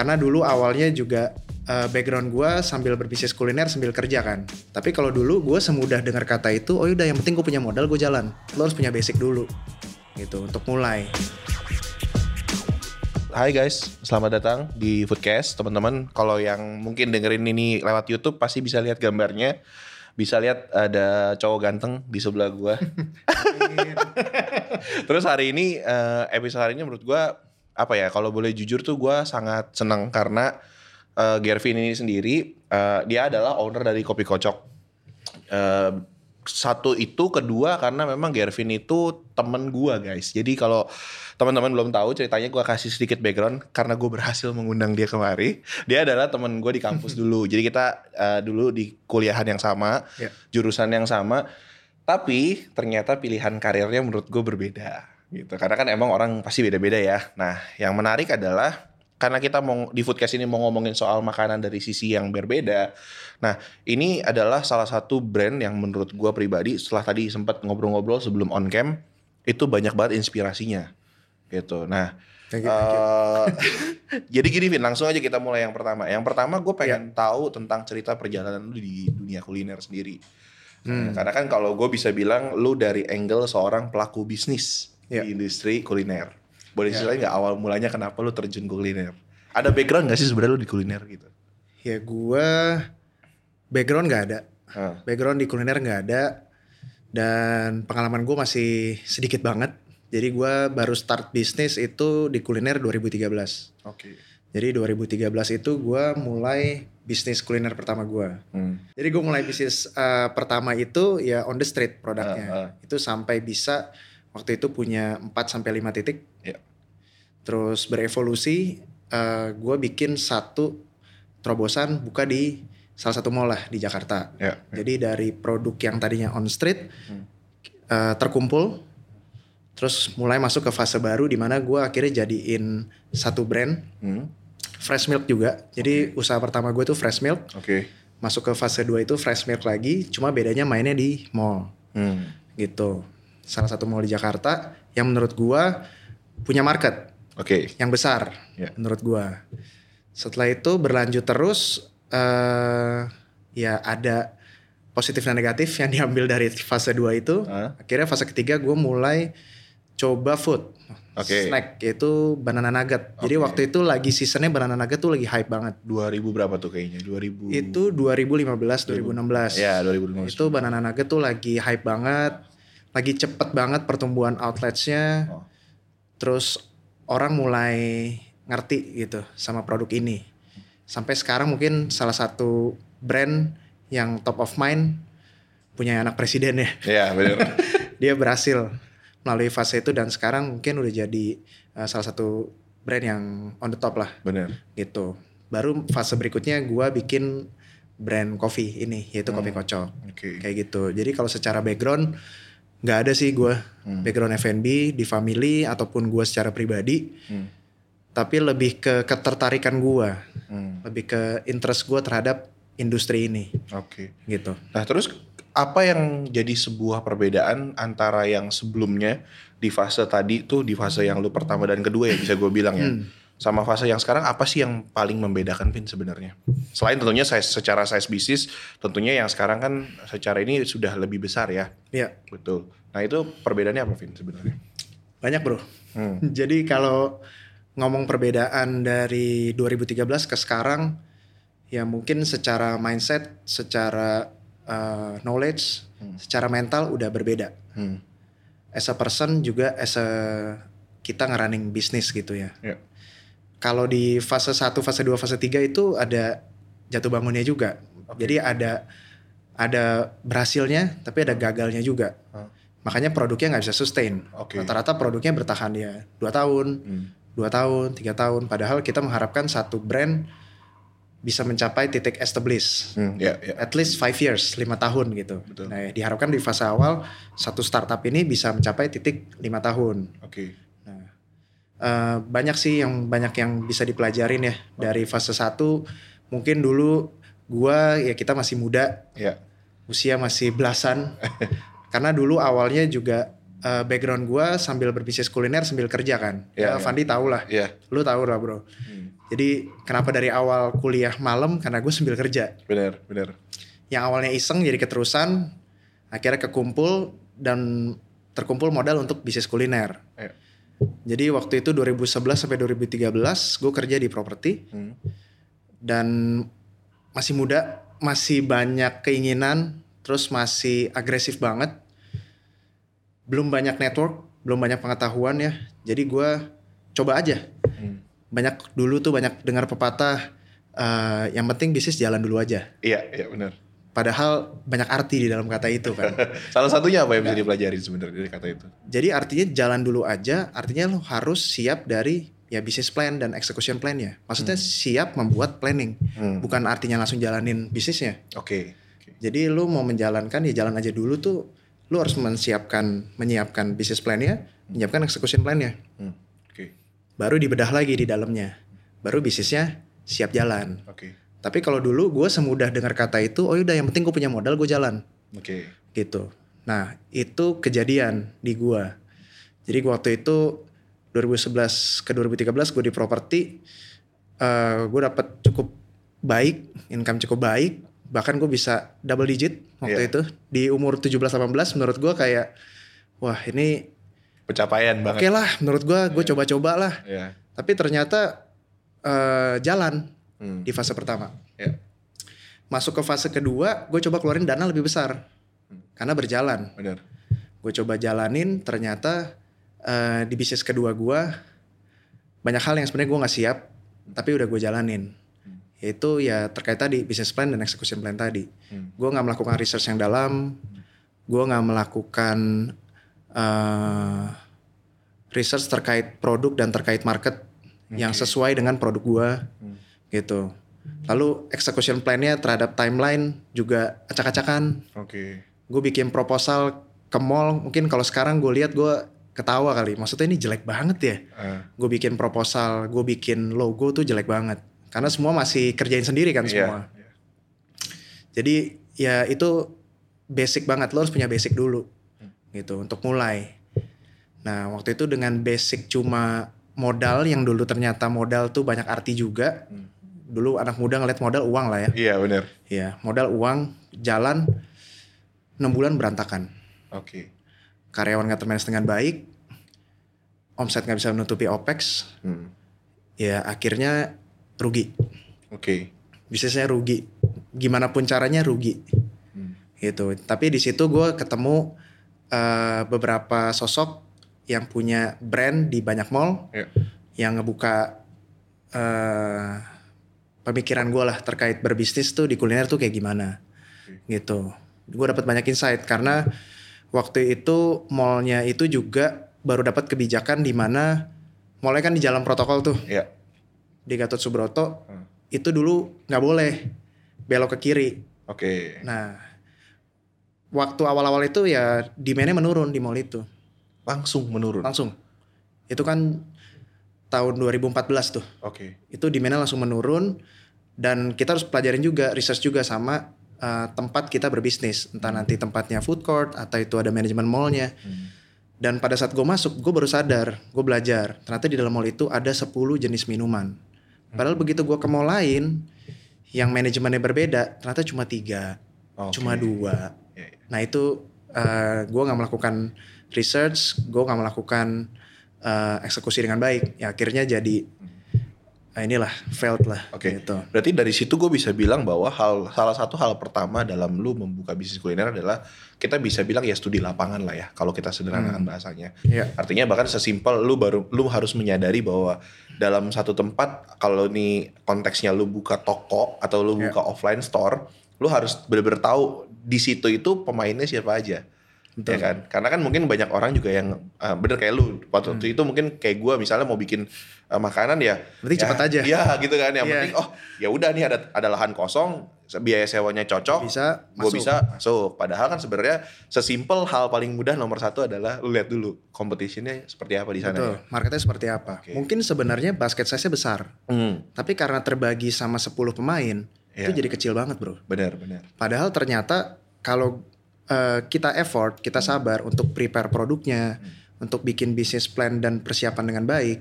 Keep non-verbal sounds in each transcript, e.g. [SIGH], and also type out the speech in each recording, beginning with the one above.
karena dulu awalnya juga uh, background gue sambil berbisnis kuliner sambil kerja kan. Tapi kalau dulu gue semudah dengar kata itu, oh udah yang penting gue punya modal gue jalan. Lo harus punya basic dulu gitu untuk mulai. Hai guys, selamat datang di Foodcast teman-teman. Kalau yang mungkin dengerin ini lewat YouTube pasti bisa lihat gambarnya. Bisa lihat ada cowok ganteng di sebelah gua. [LAUGHS] Terus hari ini eh, episode hari ini menurut gua apa ya kalau boleh jujur tuh gue sangat senang karena uh, Gervin ini sendiri uh, dia adalah owner dari Kopi Kocok. Uh, satu itu kedua karena memang Gervin itu temen gue guys. Jadi kalau teman-teman belum tahu ceritanya gue kasih sedikit background karena gue berhasil mengundang dia kemari. Dia adalah temen gue di kampus [LAUGHS] dulu. Jadi kita uh, dulu di kuliahan yang sama, yeah. jurusan yang sama. Tapi ternyata pilihan karirnya menurut gue berbeda gitu. Karena kan emang orang pasti beda-beda ya. Nah, yang menarik adalah karena kita mau di foodcast ini mau ngomongin soal makanan dari sisi yang berbeda. Nah, ini adalah salah satu brand yang menurut gue pribadi setelah tadi sempat ngobrol-ngobrol sebelum on cam itu banyak banget inspirasinya, gitu. Nah, uh, [LAUGHS] jadi gini Vin, langsung aja kita mulai yang pertama. Yang pertama gue pengen yeah. tahu tentang cerita perjalanan lu di dunia kuliner sendiri. Hmm. Nah, karena kan kalau gue bisa bilang lu dari angle seorang pelaku bisnis yeah. di industri kuliner. Boleh yeah. nggak awal mulanya kenapa lu terjun ke kuliner? Ada background gak sih sebenarnya lu di kuliner gitu? Ya gue background nggak ada. Huh. Background di kuliner nggak ada. Dan pengalaman gue masih sedikit banget. Jadi gue baru start bisnis itu di kuliner 2013. Oke. Okay. Jadi 2013 itu gue mulai bisnis kuliner pertama gue. Hmm. Jadi gue mulai bisnis uh, pertama itu ya on the street produknya. Uh, uh. Itu sampai bisa waktu itu punya 4 sampai 5 titik. Yeah. Terus berevolusi uh, eh, gue bikin satu terobosan buka di salah satu mall lah di Jakarta. Yeah, yeah. Jadi dari produk yang tadinya on street hmm. uh, terkumpul terus mulai masuk ke fase baru di mana gue akhirnya jadiin satu brand. Hmm. Fresh milk juga. Jadi okay. usaha pertama gue tuh fresh milk. Okay. Masuk ke fase 2 itu fresh milk lagi, cuma bedanya mainnya di mall. Hmm. Gitu salah satu mall di Jakarta yang menurut gua punya market. Oke. Okay. Yang besar yeah. menurut gua. Setelah itu berlanjut terus uh, ya ada positif dan negatif yang [LAUGHS] diambil dari fase 2 itu. Uh. Akhirnya fase ketiga gua mulai coba food. Okay. Snack yaitu banana nugget. Okay. Jadi waktu itu lagi seasonnya banana nugget tuh lagi hype banget. 2000 berapa tuh kayaknya? 2000 Itu 2015 2016. Ya, 2015. Itu banana nugget tuh lagi hype banget lagi cepet banget pertumbuhan outletsnya. Oh. Terus orang mulai ngerti gitu sama produk ini. Sampai sekarang mungkin salah satu brand yang top of mind punya anak presiden ya. Iya benar. [LAUGHS] Dia berhasil melalui fase itu dan sekarang mungkin udah jadi uh, salah satu brand yang on the top lah. Benar. Gitu. Baru fase berikutnya gue bikin brand coffee ini yaitu hmm. kopi kocok. Okay. Kayak gitu. Jadi kalau secara background nggak ada sih gue hmm. background F&B di family ataupun gue secara pribadi hmm. tapi lebih ke ketertarikan gue hmm. lebih ke interest gue terhadap industri ini oke okay. gitu nah terus apa yang jadi sebuah perbedaan antara yang sebelumnya di fase tadi tuh di fase yang lu pertama dan kedua ya bisa gue bilang ya hmm sama fase yang sekarang apa sih yang paling membedakan Vin sebenarnya? Selain tentunya saya secara size bisnis, tentunya yang sekarang kan secara ini sudah lebih besar ya. Iya. Betul. Nah itu perbedaannya apa Vin sebenarnya? Banyak bro. Hmm. [LAUGHS] Jadi kalau ngomong perbedaan dari 2013 ke sekarang, ya mungkin secara mindset, secara uh, knowledge, hmm. secara mental udah berbeda. Hmm. As a person juga as a kita ngerunning bisnis gitu ya. Yeah kalau di fase 1, fase 2, fase 3 itu ada jatuh bangunnya juga. Okay. Jadi ada ada berhasilnya tapi ada gagalnya juga. Huh. Makanya produknya nggak bisa sustain. Okay. Rata-rata produknya bertahan ya dua tahun, hmm. dua tahun, tiga tahun. Padahal kita mengharapkan satu brand bisa mencapai titik establish. Hmm, yeah, yeah. At least five years, lima tahun gitu. Betul. Nah, diharapkan di fase awal satu startup ini bisa mencapai titik lima tahun. Oke. Okay. Uh, banyak sih yang banyak yang bisa dipelajarin ya dari fase 1 mungkin dulu gua ya kita masih muda yeah. usia masih belasan [LAUGHS] karena dulu awalnya juga uh, background gua sambil berbisnis kuliner sambil kerja kan yeah, ya, yeah. Fandi tau lah yeah. lu tau lah bro hmm. Jadi kenapa dari awal kuliah malam karena gue sambil kerja. Bener, bener. Yang awalnya iseng jadi keterusan, akhirnya kekumpul dan terkumpul modal untuk bisnis kuliner. Ayo. Jadi waktu itu 2011 sampai 2013 gue kerja di properti Hmm. dan masih muda, masih banyak keinginan, terus masih agresif banget. Belum banyak network, belum banyak pengetahuan ya. Jadi gue coba aja. Hmm. Banyak dulu tuh banyak dengar pepatah eh, yang penting bisnis jalan dulu aja. Iya, iya bener. Padahal banyak arti di dalam kata itu kan. [LAUGHS] Salah satunya apa yang bisa dipelajari sebenarnya dari kata itu? Jadi artinya jalan dulu aja, artinya lo harus siap dari ya bisnis plan dan execution plan ya. Maksudnya siap membuat planning, Hmm. bukan artinya langsung jalanin bisnisnya. Oke. oke. Jadi lu mau menjalankan ya jalan aja dulu tuh. Lu harus menyiapkan menyiapkan bisnis plan-nya, menyiapkan execution plan-nya. Hmm. Oke. Baru dibedah lagi di dalamnya. Baru bisnisnya siap jalan. Oke. Tapi kalau dulu gue semudah dengar kata itu, oh yaudah yang penting gue punya modal gue jalan Oke. gitu. Nah itu kejadian di gua. Jadi waktu itu 2011 ke 2013 gue di properti, eh gue dapat cukup baik, income cukup baik, bahkan gue bisa double digit waktu Iya. itu di umur 17-18 menurut gue kayak wah ini Pencapaian oke banget. lah menurut gue gue coba-coba lah. Iya. Tapi ternyata eh, jalan Hmm. di fase pertama. Iya. Masuk ke fase kedua, gue coba keluarin dana lebih besar karena berjalan. Bener. gue coba jalanin ternyata eh, di bisnis kedua gue banyak hal yang sebenarnya gue nggak siap tapi udah gue jalanin yaitu ya terkait tadi bisnis plan dan execution plan tadi Hmm. gue nggak melakukan research yang dalam gue nggak melakukan eh, research terkait produk dan terkait market yang Oke. sesuai dengan produk gue Hmm. Gitu. Lalu execution plan-nya terhadap timeline juga acak-acakan. Oke. gue bikin proposal ke mall. Mungkin kalau sekarang gue lihat gue ketawa kali. Maksudnya ini jelek banget ya. Ah, gue bikin proposal gue bikin logo tuh jelek banget. Karena semua masih kerjain sendiri kan iya, semua. Iya. jadi ya itu basic banget. Lo harus punya basic dulu gitu untuk mulai. Nah waktu itu dengan basic cuma modal yang dulu ternyata modal tuh banyak arti juga. Hmm. Dulu anak muda ngeliat modal uang lah ya Iya bener. ya modal uang jalan 6 bulan berantakan Oke. karyawan nggak termanage dengan baik, omset nggak bisa menutupi opex, Hmm. ya akhirnya rugi. Oke. Bisnisnya rugi. Gimana pun caranya rugi. Hmm. Gitu. Tapi di situ gue ketemu eh, beberapa sosok yang punya brand di banyak mall, Iya. yang ngebuka eh, pemikiran gue lah terkait berbisnis tuh di kuliner tuh kayak gimana. Gitu. Gue dapat banyak insight karena waktu itu mallnya itu juga baru dapat kebijakan di mana mallnya kan di jalan protokol tuh Iya. di Gatot Subroto Hmm. itu dulu nggak boleh belok ke kiri. Oke. Nah waktu awal-awal itu ya demandnya menurun di mall itu Langsung menurun. langsung. Itu kan tahun 2014 tuh. Oke. Itu demandnya langsung menurun dan kita harus pelajarin juga research juga sama uh, tempat kita berbisnis entah nanti tempatnya food court atau itu ada manajemen mallnya Hmm. dan pada saat gue masuk gue baru sadar gue belajar ternyata di dalam mall itu ada 10 jenis minuman padahal begitu gue ke mall lain yang manajemennya berbeda ternyata cuma tiga Oke. cuma dua Iya, iya. nah itu uh, gue nggak melakukan research gue nggak melakukan uh, eksekusi dengan baik ya akhirnya jadi uh, inilah failed lah Oke. gitu Berarti dari situ gue bisa bilang bahwa hal salah satu hal pertama dalam lu membuka bisnis kuliner adalah kita bisa bilang ya studi lapangan lah ya kalau kita sederhanakan bahasanya. Iya. Artinya bahkan sesimpel lu baru lu harus menyadari bahwa dalam satu tempat kalau nih konteksnya lu buka toko atau lu Iya. buka offline store, lu harus bener-bener tahu di situ itu pemainnya siapa aja. Betul. Ya kan? Karena kan mungkin banyak orang juga yang uh, bener kayak lu waktu Hmm. itu mungkin kayak gua misalnya mau bikin uh, makanan ya Berarti ya, cepat aja. Iya gitu kan yang Iya. penting oh ya udah nih ada ada lahan kosong biaya sewanya cocok bisa gue bisa masuk padahal kan sebenarnya sesimpel hal paling mudah nomor satu adalah lu lihat dulu competitionnya seperti apa di sana Betul, ya. marketnya seperti apa. Oke. Mungkin sebenarnya basket size-nya besar, Hmm, tapi karena terbagi sama 10 pemain, itu Iya. jadi kecil banget, Bro. benar benar. Padahal ternyata kalau eh, kita effort, kita sabar untuk prepare produknya, untuk bikin bisnis plan dan persiapan dengan baik,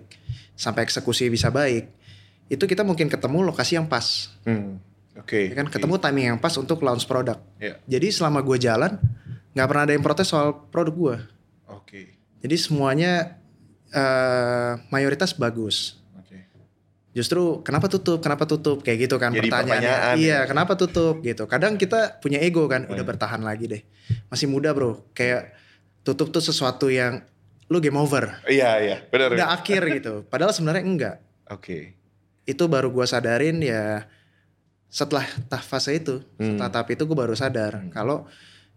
sampai eksekusi bisa baik, itu kita mungkin ketemu lokasi yang pas. Hmm. Oke. Ya kan ketemu timing yang pas untuk launch produk. Ya. Jadi selama gue jalan nggak pernah ada yang protes soal produk gue. Oke. Jadi semuanya eh, mayoritas bagus. Justru kenapa tutup? Kenapa tutup? Kayak gitu kan Jadi pertanyaannya. pertanyaan iya, ya. kenapa tutup gitu. Kadang kita punya ego kan, udah Hmm. bertahan lagi deh. Masih muda, Bro. Kayak tutup tuh sesuatu yang lu game over. Iya iya benar. Udah akhir [LAUGHS] gitu. Padahal sebenarnya enggak. Oke. Itu baru gua sadarin ya setelah tahap fase itu, Hmm. setelah tahap itu gue baru sadar Hmm. kalau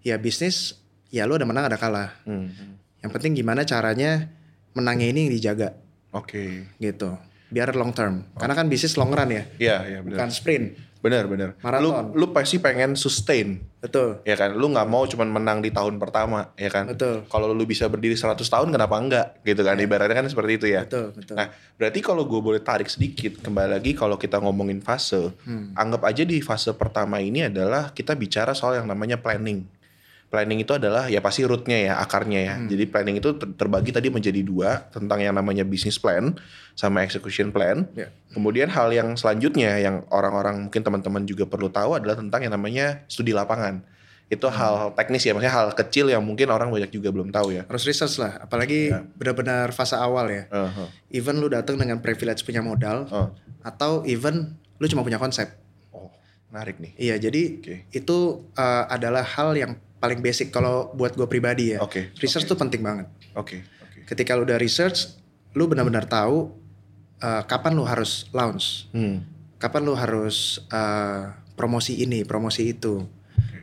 ya bisnis ya lu ada menang ada kalah. Hmm. Yang penting gimana caranya menangnya ini yang dijaga Oke. gitu. Biar long term. Karena kan bisnis long run ya, Iya iya benar. bukan sprint. Benar benar. Lu lu pasti pengen sustain Betul. ya kan. Lu nggak mau cuman menang di tahun pertama ya kan. Betul. Kalau lu bisa berdiri 100 tahun kenapa enggak gitu kan ibaratnya kan seperti itu ya. Betul, betul. Nah, berarti kalau gue boleh tarik sedikit kembali lagi kalau kita ngomongin fase, Hmm. anggap aja di fase pertama ini adalah kita bicara soal yang namanya planning. Planning itu adalah ya pasti rootnya ya, akarnya ya. Hmm. Jadi planning itu ter- terbagi tadi menjadi dua tentang yang namanya business plan sama execution plan. Ya. Kemudian hal yang selanjutnya yang orang-orang mungkin teman-teman juga perlu tahu adalah tentang yang namanya studi lapangan. Itu Hmm. hal teknis ya, maksudnya hal kecil yang mungkin orang banyak juga belum tahu ya. Harus research lah, apalagi Ya. benar-benar fase awal ya. Uh-huh. Even lu datang dengan privilege punya modal Oh. atau even lu cuma punya konsep. oh, menarik nih. Iya, jadi Oke. itu uh, adalah hal yang paling basic kalau buat gue pribadi ya. Oke. Research oke. tuh penting banget. Oke, oke. Ketika lu udah research, lu benar-benar tahu uh, kapan lu harus launch, Hmm. kapan lu harus uh, promosi ini, promosi itu,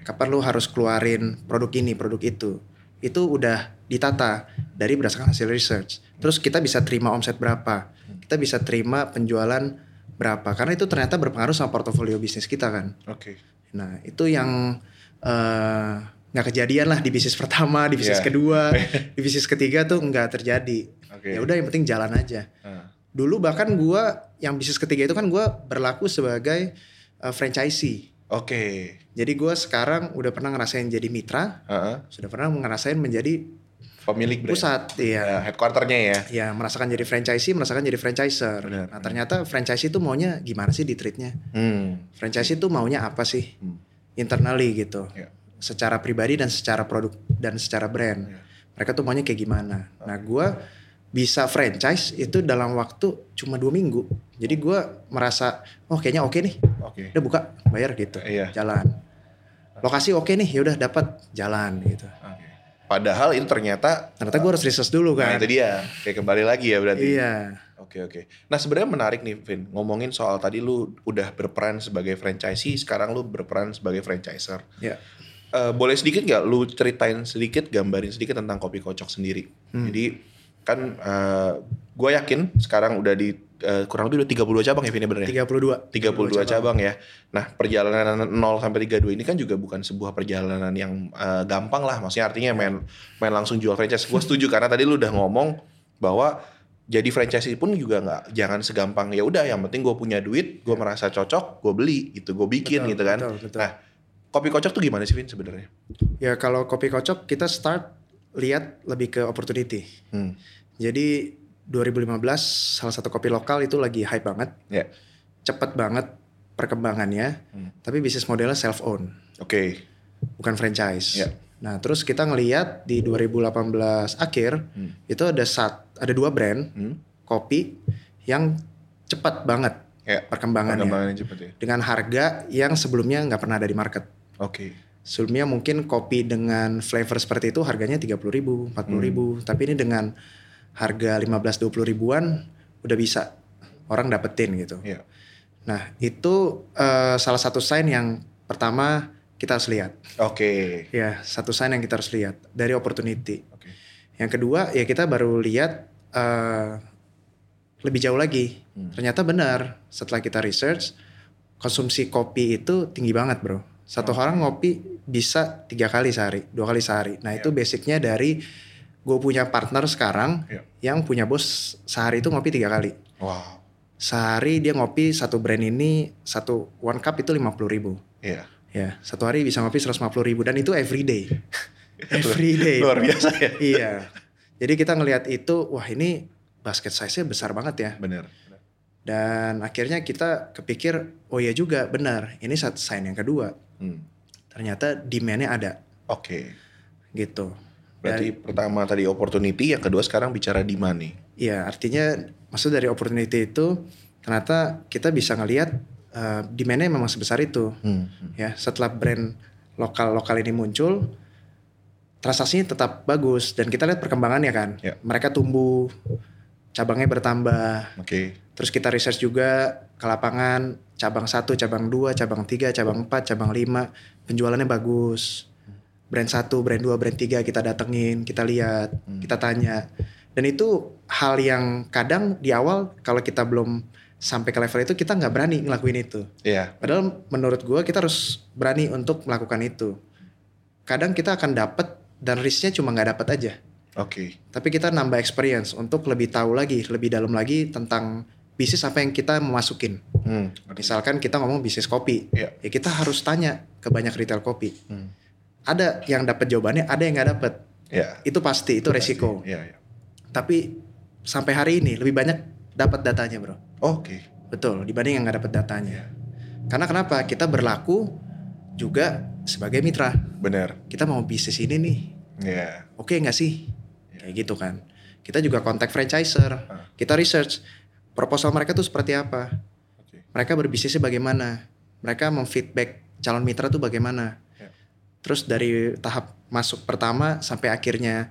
kapan lu harus keluarin produk ini, produk itu. Itu udah ditata dari berdasarkan hasil research. Terus kita bisa terima omset berapa, kita bisa terima penjualan berapa, karena itu ternyata berpengaruh sama portofolio bisnis kita kan. Oke. Nah itu yang eh, nggak kejadian lah di bisnis pertama, di bisnis Iya. kedua, [LAUGHS] di bisnis ketiga tuh nggak terjadi. Oke. Ya udah yang penting jalan aja. Ah, Dulu bahkan gua yang bisnis ketiga itu kan gua berlaku sebagai eh, franchisee. Oke. Jadi gua sekarang udah pernah ngerasain jadi mitra, Heeh. sudah pernah ngerasain menjadi Pemilik brand. pusat, iya. Ya, headquarternya ya. Ya merasakan jadi franchisee, merasakan jadi franchiser. Benar, nah ternyata franchisee itu maunya gimana sih di treatnya? Hmm. Franchisee itu maunya apa sih? Hmm. Internally gitu. Ya. Secara pribadi dan secara produk dan secara brand. Ya. Mereka tuh maunya kayak gimana. Nah gue bisa franchise itu dalam waktu cuma dua minggu. Jadi gue merasa oh kayaknya oke nih, Oke. udah buka bayar gitu, Iya. jalan. Lokasi oke nih, ya udah dapat jalan gitu. Oke. Padahal itu ternyata Ternyata gue harus research dulu Nah kan. itu dia, kayak kembali lagi ya berarti. Iya, Oke oke. Nah sebenarnya menarik nih, Vin. Ngomongin soal tadi lu udah berperan sebagai franchisee, sekarang lu berperan sebagai franchiser. ya. Eh, boleh sedikit nggak lu ceritain sedikit, gambarin sedikit tentang kopi kocok sendiri. Hmm. Jadi kan gue yakin sekarang udah di eh, kurang lebih udah 32 cabang ya Vin ya bener ya? 32. 32 cabang ya. Nah, perjalanan 0 sampai 32 ini kan juga bukan sebuah perjalanan yang eh, gampang lah. Maksudnya artinya main main langsung jual franchise. Gue setuju karena tadi lu udah ngomong bahwa jadi franchise pun juga nggak jangan segampang ya udah yang penting gue punya duit, gue merasa cocok, gue beli gitu, gue bikin Betul, gitu kan. betul, betul. Nah, kopi kocok tuh gimana sih Vin sebenarnya? Ya kalau kopi kocok kita start lihat lebih ke opportunity. Hmm. Jadi 2015 salah satu kopi lokal itu lagi hype banget. Ya. Cepet banget perkembangannya. Hmm. Tapi bisnis modelnya self own, Oke. bukan franchise. Ya. Nah, terus kita ngeliat di 2018 akhir Hmm. itu ada sat, ada dua brand Hmm. kopi yang cepat banget Ya. perkembangannya Perkembangannya cepet ya. dengan harga yang sebelumnya nggak pernah ada di market. Oke. Sebelumnya mungkin kopi dengan flavor seperti itu harganya 30.000 ribu, 40.000 ribu. Hmm. Tapi ini dengan harga 15-20 ribuan udah bisa orang dapetin gitu. Iya. Nah itu eh, salah satu sign yang pertama kita harus lihat. Oke. Ya satu sign yang kita harus lihat dari opportunity. Oke. Yang kedua ya kita baru lihat eh, lebih jauh lagi. Hmm. Ternyata benar setelah kita research konsumsi kopi itu tinggi banget bro. Satu orang ngopi bisa tiga kali sehari, dua kali sehari. Nah itu basicnya dari gue punya partner sekarang Ya. yang punya bos sehari itu ngopi tiga kali. Wow. Sehari dia ngopi satu brand ini satu one cup itu lima puluh ribu. Iya. Ya satu hari bisa ngopi 150 ribu dan itu every day. [LAUGHS] every day. Luar biasa ya. iya. Jadi kita ngelihat itu, wah ini basket size-nya besar banget ya. Bener. Dan akhirnya kita kepikir, oh iya juga benar, ini satu sign yang kedua. Hmm. Ternyata demandnya ada. Oke. Okay. Gitu. Berarti dari, pertama tadi opportunity, yang kedua sekarang bicara demand nih. Iya, artinya maksud dari opportunity itu ternyata kita bisa ngelihat uh, demandnya memang sebesar itu. Hmm. Ya, setelah brand lokal lokal ini muncul, transaksinya tetap bagus dan kita lihat perkembangannya kan. Yeah. Mereka tumbuh, cabangnya bertambah. Oke. Okay. Terus kita research juga ke lapangan cabang satu, cabang dua, cabang tiga, cabang empat, cabang lima, penjualannya bagus. Brand satu, brand dua, brand tiga kita datengin, kita lihat, hmm. kita tanya. Dan itu hal yang kadang di awal kalau kita belum sampai ke level itu kita nggak berani ngelakuin itu. Iya. Yeah. Padahal menurut gue kita harus berani untuk melakukan itu. Kadang kita akan dapat dan risknya cuma nggak dapat aja. Oke. Okay. Tapi kita nambah experience untuk lebih tahu lagi, lebih dalam lagi tentang bisnis apa yang kita memasukin. Hmm. Misalkan kita ngomong bisnis kopi, yeah. ya kita harus tanya ke banyak retail kopi. Hmm. Ada yang dapat jawabannya, ada yang nggak dapat. Yeah. Itu pasti, itu, resiko. Yeah, yeah. Tapi sampai hari ini lebih banyak dapat datanya, bro. Oke. Okay. Betul, dibanding yang nggak dapat datanya. Karena kenapa? Kita berlaku juga sebagai mitra. Benar. Kita mau bisnis ini nih. Yeah. Oke okay nggak sih? kayak gitu kan kita juga kontak franchiser uh. kita research proposal mereka tuh seperti apa okay. mereka berbisnisnya bagaimana mereka memfeedback calon mitra tuh bagaimana yeah. terus dari tahap masuk pertama sampai akhirnya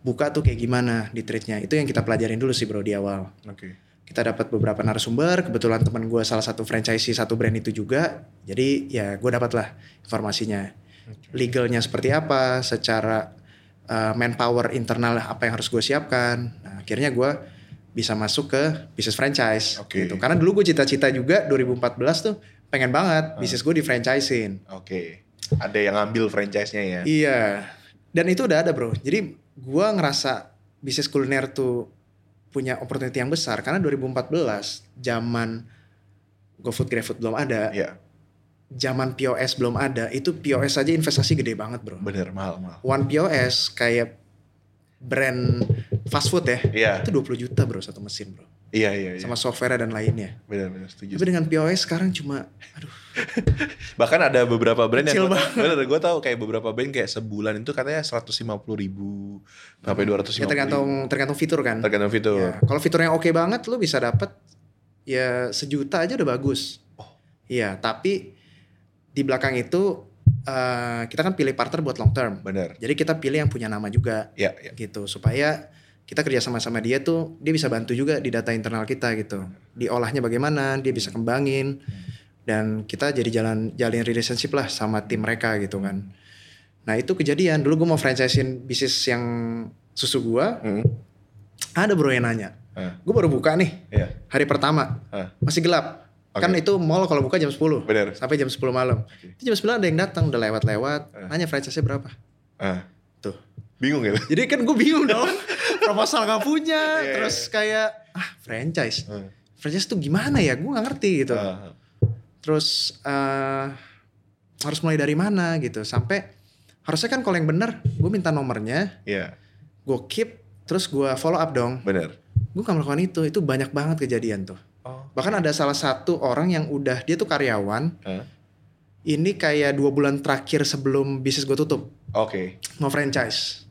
buka tuh kayak gimana di treatnya itu yang kita pelajarin dulu sih bro di awal okay. kita dapat beberapa narasumber kebetulan teman gue salah satu franchise satu brand itu juga jadi ya gue dapat lah informasinya okay. legalnya seperti apa secara uh, manpower internal apa yang harus gue siapkan. Nah, akhirnya gue bisa masuk ke bisnis franchise okay. gitu. Karena dulu gue cita-cita juga 2014 tuh pengen banget uh. bisnis gue di franchisein. Oke. Okay. Ada yang ngambil franchise-nya ya. Iya. Dan itu udah ada, Bro. Jadi gue ngerasa bisnis kuliner tuh punya opportunity yang besar karena 2014 zaman GoFood GrabFood belum ada. Iya zaman POS belum ada, itu POS aja investasi gede banget bro. Bener, mahal, mahal. One POS kayak brand fast food ya, iya. itu 20 juta bro satu mesin bro. Iya, iya, iya. Sama software dan lainnya. Bener, bener, setuju. Tapi dengan POS sekarang cuma, aduh. [LAUGHS] Bahkan ada beberapa brand Kecil yang, bener, gue tau kayak beberapa brand kayak sebulan itu katanya 150 ribu sampai 250 ya, tergantung, ribu. tergantung fitur kan. Tergantung fitur. Ya, kalau fitur yang oke okay banget, lu bisa dapet ya sejuta aja udah bagus. Oh. Iya, tapi di belakang itu uh, kita kan pilih partner buat long term. Benar. Jadi kita pilih yang punya nama juga. Iya. Ya. Gitu supaya kita kerja sama sama dia tuh dia bisa bantu juga di data internal kita gitu. Diolahnya bagaimana, dia bisa kembangin dan kita jadi jalan jalin relationship lah sama tim mereka gitu kan. Nah itu kejadian dulu gue mau franchisein bisnis yang susu gua. Hmm. Ada bro yang nanya. Uh. Gue baru buka nih. Yeah. Hari pertama. Uh. Masih gelap Okay. Kan itu mall kalau buka jam 10. Bener. Sampai jam 10 malam. Okay. Itu jam 9 ada yang datang udah lewat-lewat. Uh. Nanya franchise-nya berapa. Uh. Tuh. Bingung ya? Jadi kan gue bingung dong. [LAUGHS] Proposal gak punya. yeah, iya, terus yeah. kayak ah franchise. Uh. Franchise tuh gimana ya? Gue gak ngerti gitu. Uh. Terus uh, harus mulai dari mana gitu. Sampai harusnya kan kalau yang bener gue minta nomornya. Iya. Yeah. Gue keep terus gue follow up dong. Bener. Gue gak melakukan itu. Itu banyak banget kejadian tuh. Oh. Bahkan ada salah satu orang yang udah dia tuh karyawan. Huh? Ini kayak dua bulan terakhir sebelum bisnis gue tutup. Oke. Okay. Mau franchise.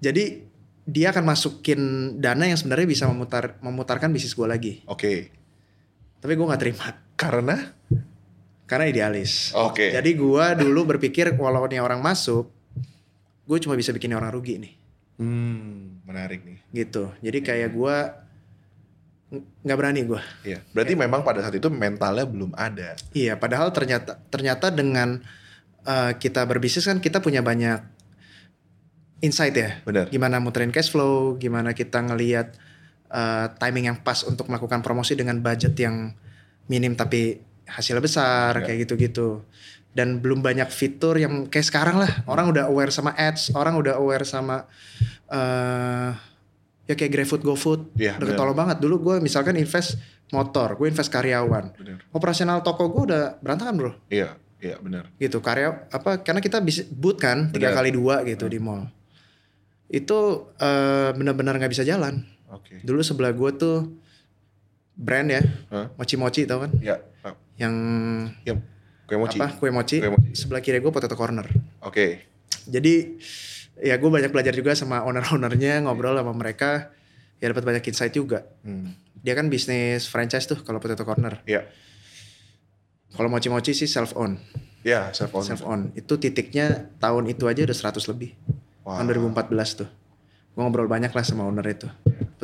Jadi dia akan masukin dana yang sebenarnya bisa memutar memutarkan bisnis gue lagi. Oke. Okay. Tapi gue nggak terima. Karena? Karena idealis. Oke. Okay. Jadi gue dulu berpikir walau ini orang masuk, gue cuma bisa bikin orang rugi nih. Hmm, menarik nih. Gitu. Jadi kayak gue nggak berani gue. Iya. Berarti ya. memang pada saat itu mentalnya belum ada. Iya. Padahal ternyata ternyata dengan uh, kita berbisnis kan kita punya banyak insight ya. Benar. Gimana muterin cash flow, gimana kita ngelihat uh, timing yang pas untuk melakukan promosi dengan budget yang minim tapi hasilnya besar ya. kayak gitu-gitu. Dan belum banyak fitur yang kayak sekarang lah. Orang udah aware sama ads, orang udah aware sama uh, ya kayak GrabFood, GoFood, ya, udah ketolong banget. Dulu gue misalkan invest motor, gue invest karyawan. Bener. Operasional toko gue udah berantakan bro. Iya, iya benar. Gitu karya apa? Karena kita bisa boot kan tiga kali dua gitu hmm. di mall. Itu uh, benar-benar nggak bisa jalan. Okay. Dulu sebelah gue tuh brand ya, huh? mochi-mochi tau kan? Ya. Yang ya, kue mochi. Apa? Kue mochi. Kue mochi. Sebelah kiri gue potato corner. Oke. Okay. Jadi ya gue banyak belajar juga sama owner-ownernya ngobrol sama mereka ya dapat banyak insight juga. Hmm. Dia kan bisnis franchise tuh kalau potato corner. Iya. Kalau mochi-mochi sih self own. Iya, self own. Self own. Itu titiknya tahun itu aja udah 100 lebih. Wow. Tahun 2014 tuh. Gue ngobrol banyak lah sama owner itu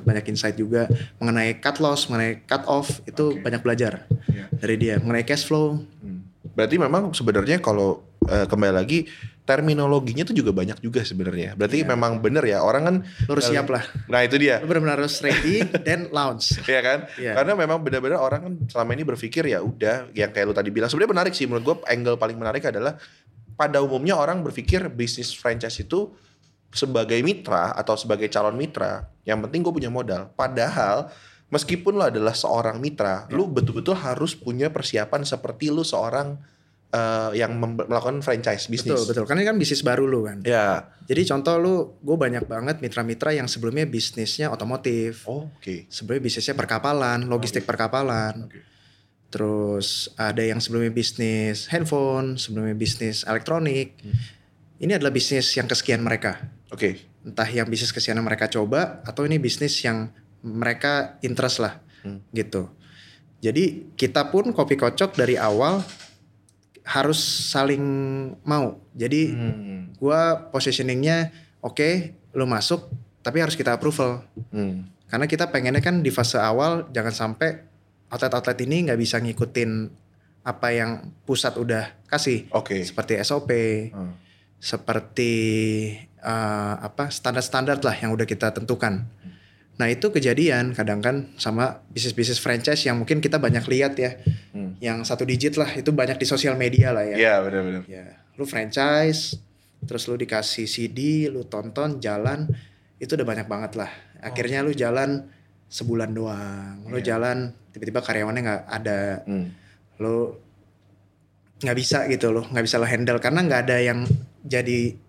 dapat banyak insight juga mengenai cut loss, mengenai cut off itu okay. banyak belajar yeah. dari dia mengenai cash flow. Hmm. Berarti memang sebenarnya kalau uh, kembali lagi terminologinya tuh juga banyak juga sebenarnya. Berarti yeah. memang bener ya orang kan harus siap lah. Nah itu dia. Lu benar-benar harus ready [LAUGHS] dan launch. Iya kan? Yeah. Karena memang benar-benar orang kan selama ini berpikir ya udah yang kayak lu tadi bilang sebenarnya menarik sih menurut gue angle paling menarik adalah pada umumnya orang berpikir bisnis franchise itu sebagai mitra atau sebagai calon mitra, yang penting gue punya modal. Padahal meskipun lo adalah seorang mitra, ya. lu betul-betul harus punya persiapan seperti lu seorang uh, yang melakukan franchise bisnis. Betul betul, karena ini kan bisnis baru lu kan. Ya. Jadi contoh lu, gue banyak banget mitra-mitra yang sebelumnya bisnisnya otomotif. Oh, Oke. Okay. Sebelumnya bisnisnya perkapalan, logistik okay. perkapalan. Okay. Terus ada yang sebelumnya bisnis handphone, sebelumnya bisnis elektronik. Hmm. Ini adalah bisnis yang kesekian mereka. Oke. Okay. Entah yang bisnis kesian mereka coba atau ini bisnis yang mereka interest lah, hmm. gitu. Jadi kita pun kopi kocok dari awal harus saling mau. Jadi hmm. gue positioningnya oke, okay, lo masuk, tapi harus kita approval. Hmm. Karena kita pengennya kan di fase awal jangan sampai outlet-outlet ini nggak bisa ngikutin apa yang pusat udah kasih. Oke. Okay. Seperti SOP, hmm. seperti uh, apa standar-standar lah yang udah kita tentukan. Nah itu kejadian kadang kan sama bisnis-bisnis franchise yang mungkin kita banyak lihat ya, hmm. yang satu digit lah itu banyak di sosial media lah ya. Iya benar-benar. Ya, lu franchise, terus lu dikasih CD, lu tonton jalan, itu udah banyak banget lah. Akhirnya oh. lu jalan sebulan doang, lu yeah. jalan tiba-tiba karyawannya nggak ada, hmm. lu nggak bisa gitu loh, nggak bisa lo handle karena nggak ada yang jadi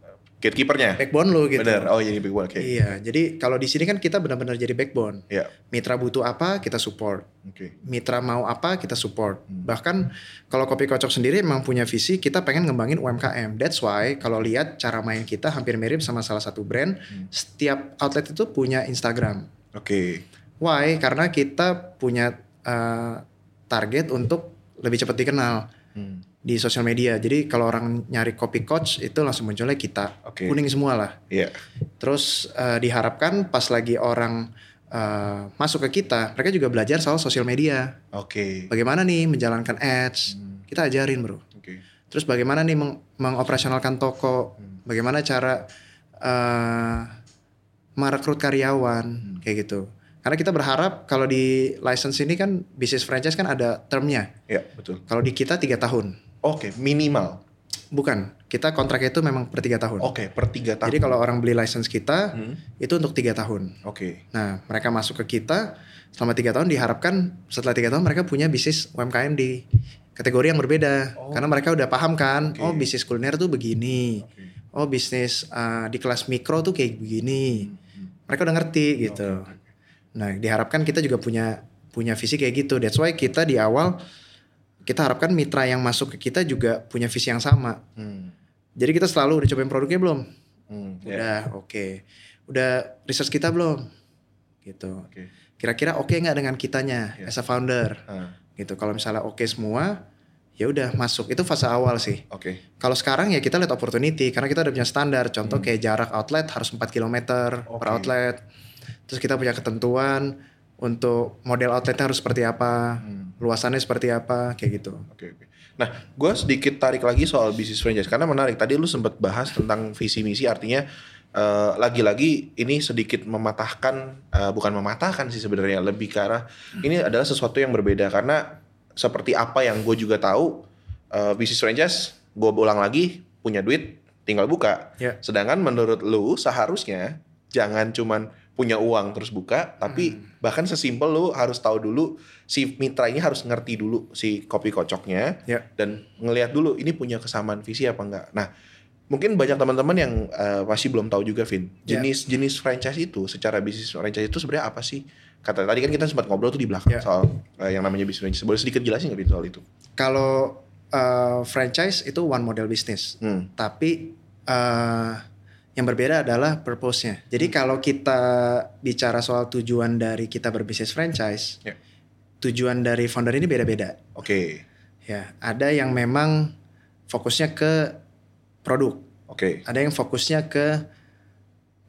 gatekeepernya backbone lu gitu bener oh jadi backbone oke okay. iya jadi kalau di sini kan kita benar-benar jadi backbone yeah. mitra butuh apa kita support okay. mitra mau apa kita support hmm. bahkan kalau kopi kocok sendiri emang punya visi kita pengen ngembangin UMKM that's why kalau lihat cara main kita hampir mirip sama salah satu brand hmm. setiap outlet itu punya Instagram oke okay. why karena kita punya uh, target untuk lebih cepat dikenal hmm di sosial media. Jadi kalau orang nyari copy coach itu langsung munculnya kita okay. kuning semua lah. Iya. Yeah. Terus uh, diharapkan pas lagi orang uh, masuk ke kita, mereka juga belajar soal sosial media. Oke. Okay. Bagaimana nih menjalankan ads? Hmm. Kita ajarin bro. Oke. Okay. Terus bagaimana nih meng mengoperasionalkan toko? Hmm. Bagaimana cara uh, merekrut karyawan hmm. kayak gitu. Karena kita berharap kalau di license ini kan bisnis franchise kan ada termnya. Iya betul. Kalau di kita tiga tahun. Oke, okay, minimal. Bukan, kita kontraknya itu memang per tiga tahun. Oke, okay, per tiga tahun. Jadi kalau orang beli license kita, hmm. itu untuk tiga tahun. Oke. Okay. Nah, mereka masuk ke kita selama tiga tahun diharapkan setelah tiga tahun mereka punya bisnis UMKM di kategori yang berbeda, oh. karena mereka udah paham kan, okay. oh bisnis kuliner tuh begini, okay. oh bisnis uh, di kelas mikro tuh kayak begini. Hmm. Mereka udah ngerti gitu. Okay. Nah, diharapkan kita juga punya punya visi kayak gitu. That's why kita di awal kita harapkan mitra yang masuk ke kita juga punya visi yang sama. Hmm. Jadi kita selalu udah cobain produknya belum? Hmm, ya. udah, oke. Okay. Udah research kita belum? Gitu. Okay. Kira-kira oke okay nggak dengan kitanya yeah. as a founder? Uh. Gitu. Kalau misalnya oke okay semua, ya udah masuk. Itu fase awal sih. Oke. Okay. Kalau sekarang ya kita lihat opportunity karena kita udah punya standar. Contoh hmm. kayak jarak outlet harus 4 km okay. per outlet. Terus kita punya ketentuan untuk model outletnya harus seperti apa, hmm. luasannya seperti apa, kayak gitu. Oke, okay, oke. Okay. Nah, gue sedikit tarik lagi soal bisnis franchise karena menarik. Tadi lu sempat bahas tentang visi misi, artinya uh, lagi-lagi ini sedikit mematahkan, uh, bukan mematahkan sih sebenarnya, lebih ke arah ini adalah sesuatu yang berbeda karena seperti apa yang gue juga tahu, uh, bisnis franchise gue ulang lagi punya duit tinggal buka. Yeah. Sedangkan menurut lu seharusnya jangan cuman punya uang terus buka, tapi hmm. bahkan sesimpel lu harus tahu dulu si mitra ini harus ngerti dulu si kopi kocoknya yeah. dan ngelihat dulu ini punya kesamaan visi apa enggak. Nah, mungkin banyak teman-teman yang uh, masih belum tahu juga Vin. Ya. Jenis yeah. jenis franchise itu secara bisnis franchise itu sebenarnya apa sih? kata tadi kan kita sempat ngobrol tuh di belakang yeah. soal uh, yang namanya bisnis boleh sedikit jelasin nggak soal itu kalau uh, franchise itu one model bisnis hmm. tapi uh, yang berbeda adalah purpose-nya. Jadi hmm. kalau kita bicara soal tujuan dari kita berbisnis franchise, yeah. tujuan dari founder ini beda-beda. Oke. Okay. Ya, ada yang memang fokusnya ke produk. Oke. Okay. Ada yang fokusnya ke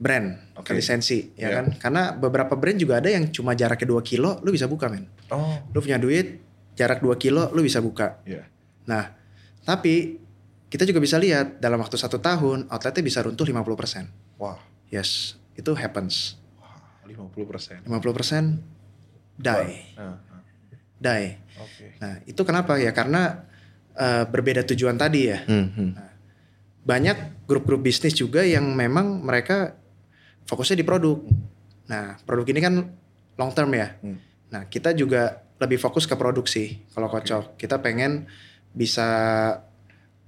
brand, okay. ke lisensi, ya yeah. kan? Karena beberapa brand juga ada yang cuma jaraknya 2 kilo, lu bisa buka, men. Oh. Lu punya duit, jarak 2 kilo, lu bisa buka. Yeah. Nah, tapi kita juga bisa lihat dalam waktu satu tahun outletnya bisa runtuh 50%. Wah. Yes, itu happens. Wah, 50%. 50% die. Uh, uh. Die. Okay. Nah, itu kenapa ya? Karena uh, berbeda tujuan tadi ya. Hmm, hmm. Nah, banyak grup-grup bisnis juga yang memang mereka fokusnya di produk. Nah, produk ini kan long term ya. Hmm. Nah, kita juga lebih fokus ke produksi. Kalau okay. kocok, kita pengen bisa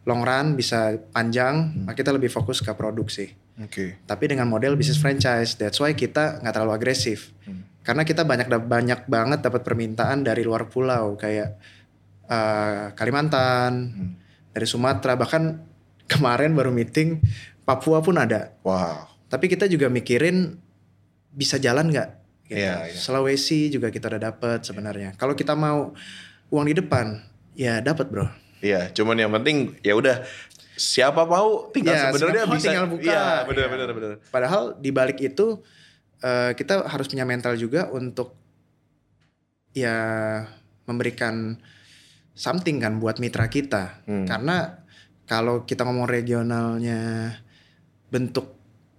long run bisa panjang, hmm. kita lebih fokus ke produksi. Oke. Okay. Tapi dengan model bisnis franchise, that's why kita nggak terlalu agresif. Hmm. Karena kita banyak banyak banget dapat permintaan dari luar pulau kayak uh, Kalimantan, hmm. dari Sumatera, bahkan [LAUGHS] kemarin baru meeting Papua pun ada. Wow. Tapi kita juga mikirin bisa jalan nggak? Gitu. Yeah, yeah. Sulawesi juga kita udah dapat sebenarnya. Yeah. Kalau kita mau uang di depan, ya dapat bro. Iya, cuman yang penting ya udah siapa mau tinggal ya, sebenarnya bisa tinggal buka. Iya, benar ya. benar benar. Padahal di balik itu uh, kita harus punya mental juga untuk ya memberikan something kan buat mitra kita. Hmm. Karena kalau kita ngomong regionalnya bentuk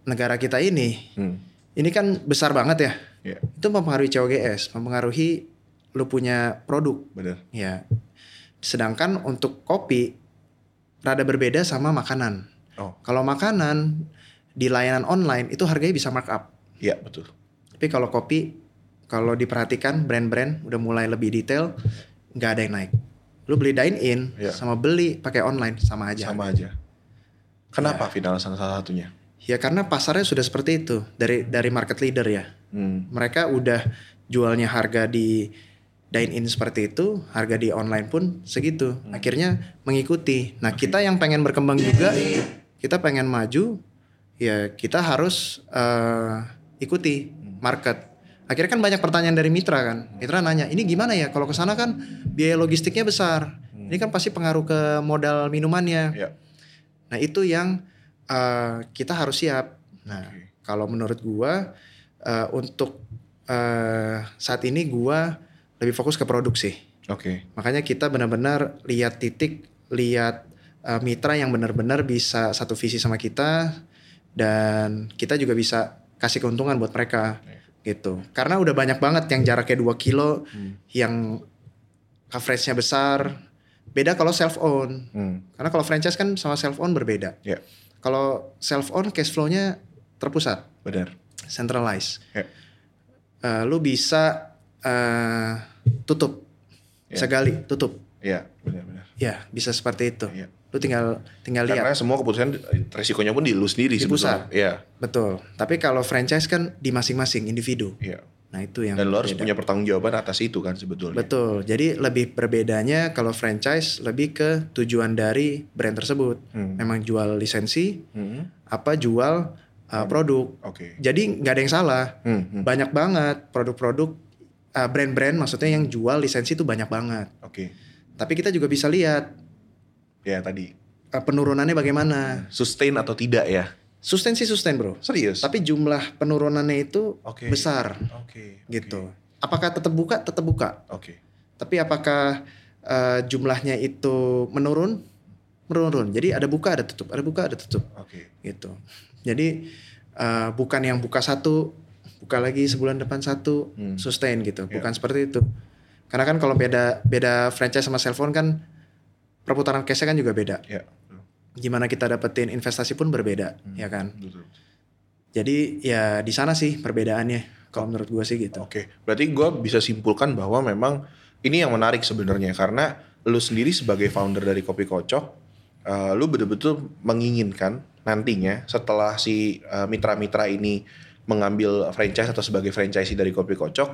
negara kita ini, hmm. ini kan besar banget ya. Yeah. Itu mempengaruhi COGS, mempengaruhi lu punya produk. Benar. Ya Sedangkan untuk kopi rada berbeda sama makanan. Oh. Kalau makanan di layanan online itu harganya bisa markup. Iya betul. Tapi kalau kopi kalau diperhatikan brand-brand udah mulai lebih detail nggak ada yang naik. Lu beli dine in ya. sama beli pakai online sama aja. Sama aja. Kenapa ya. final salah satunya? Ya karena pasarnya sudah seperti itu dari dari market leader ya. Hmm. Mereka udah jualnya harga di dine in seperti itu, harga di online pun segitu. Hmm. Akhirnya mengikuti. Nah, okay. kita yang pengen berkembang juga, kita pengen maju, ya kita harus uh, ikuti market. Akhirnya kan banyak pertanyaan dari mitra kan. Mitra nanya, "Ini gimana ya kalau ke sana kan biaya logistiknya besar. Hmm. Ini kan pasti pengaruh ke modal minumannya." Yeah. Nah, itu yang uh, kita harus siap. Nah, okay. kalau menurut gua uh, untuk uh, saat ini gua lebih fokus ke produksi. Oke. Okay. Makanya kita benar-benar lihat titik, lihat uh, mitra yang benar-benar bisa satu visi sama kita dan kita juga bisa kasih keuntungan buat mereka okay. gitu. Karena udah banyak banget yang jaraknya 2 kilo, hmm. yang coveragenya besar. Beda kalau self own. Hmm. Karena kalau franchise kan sama self own berbeda. Yeah. Kalau self own cash flow-nya terpusat. Benar. Centralized. Yeah. Uh, lu bisa uh, tutup, yeah. bisa gali, tutup. Iya, benar-benar. Ya, bisa seperti itu. Yeah. Lu tinggal tinggal lihat. Karena semua keputusan resikonya pun di lu sendiri di pusat. Iya. Betul. Tapi kalau franchise kan di masing-masing individu. Iya. Nah, itu yang Dan lo harus punya pertanggungjawaban atas itu kan sebetulnya. Betul. Jadi lebih berbedanya kalau franchise lebih ke tujuan dari brand tersebut. Hmm. Memang jual lisensi, hmm. apa jual uh, produk. Oke. Okay. Jadi nggak ada yang salah. Hmm. Hmm. Banyak banget produk-produk uh, brand-brand maksudnya yang jual lisensi itu banyak banget. Oke. Okay. Tapi kita juga bisa lihat ya tadi uh, penurunannya bagaimana. Sustain atau tidak ya? Sustain sih sustain bro. Serius? Tapi jumlah penurunannya itu okay. besar. Oke. Okay. Gitu. Apakah tetap buka? Tetap buka. Oke. Okay. Tapi apakah uh, jumlahnya itu menurun? Menurun. Jadi ada buka, ada tutup, ada buka, ada tutup. Oke. Okay. Gitu. Jadi uh, bukan yang buka satu buka lagi sebulan depan satu hmm. sustain gitu yeah. bukan seperti itu karena kan kalau beda beda franchise sama cellphone kan perputaran cashnya kan juga beda yeah. gimana kita dapetin investasi pun berbeda hmm. ya kan Betul. jadi ya di sana sih perbedaannya kalau menurut gue sih gitu oke okay. berarti gue bisa simpulkan bahwa memang ini yang menarik sebenarnya karena lu sendiri sebagai founder dari Kopi Kocok uh, lu betul-betul menginginkan nantinya setelah si uh, mitra-mitra ini mengambil franchise atau sebagai franchisee dari Kopi Kocok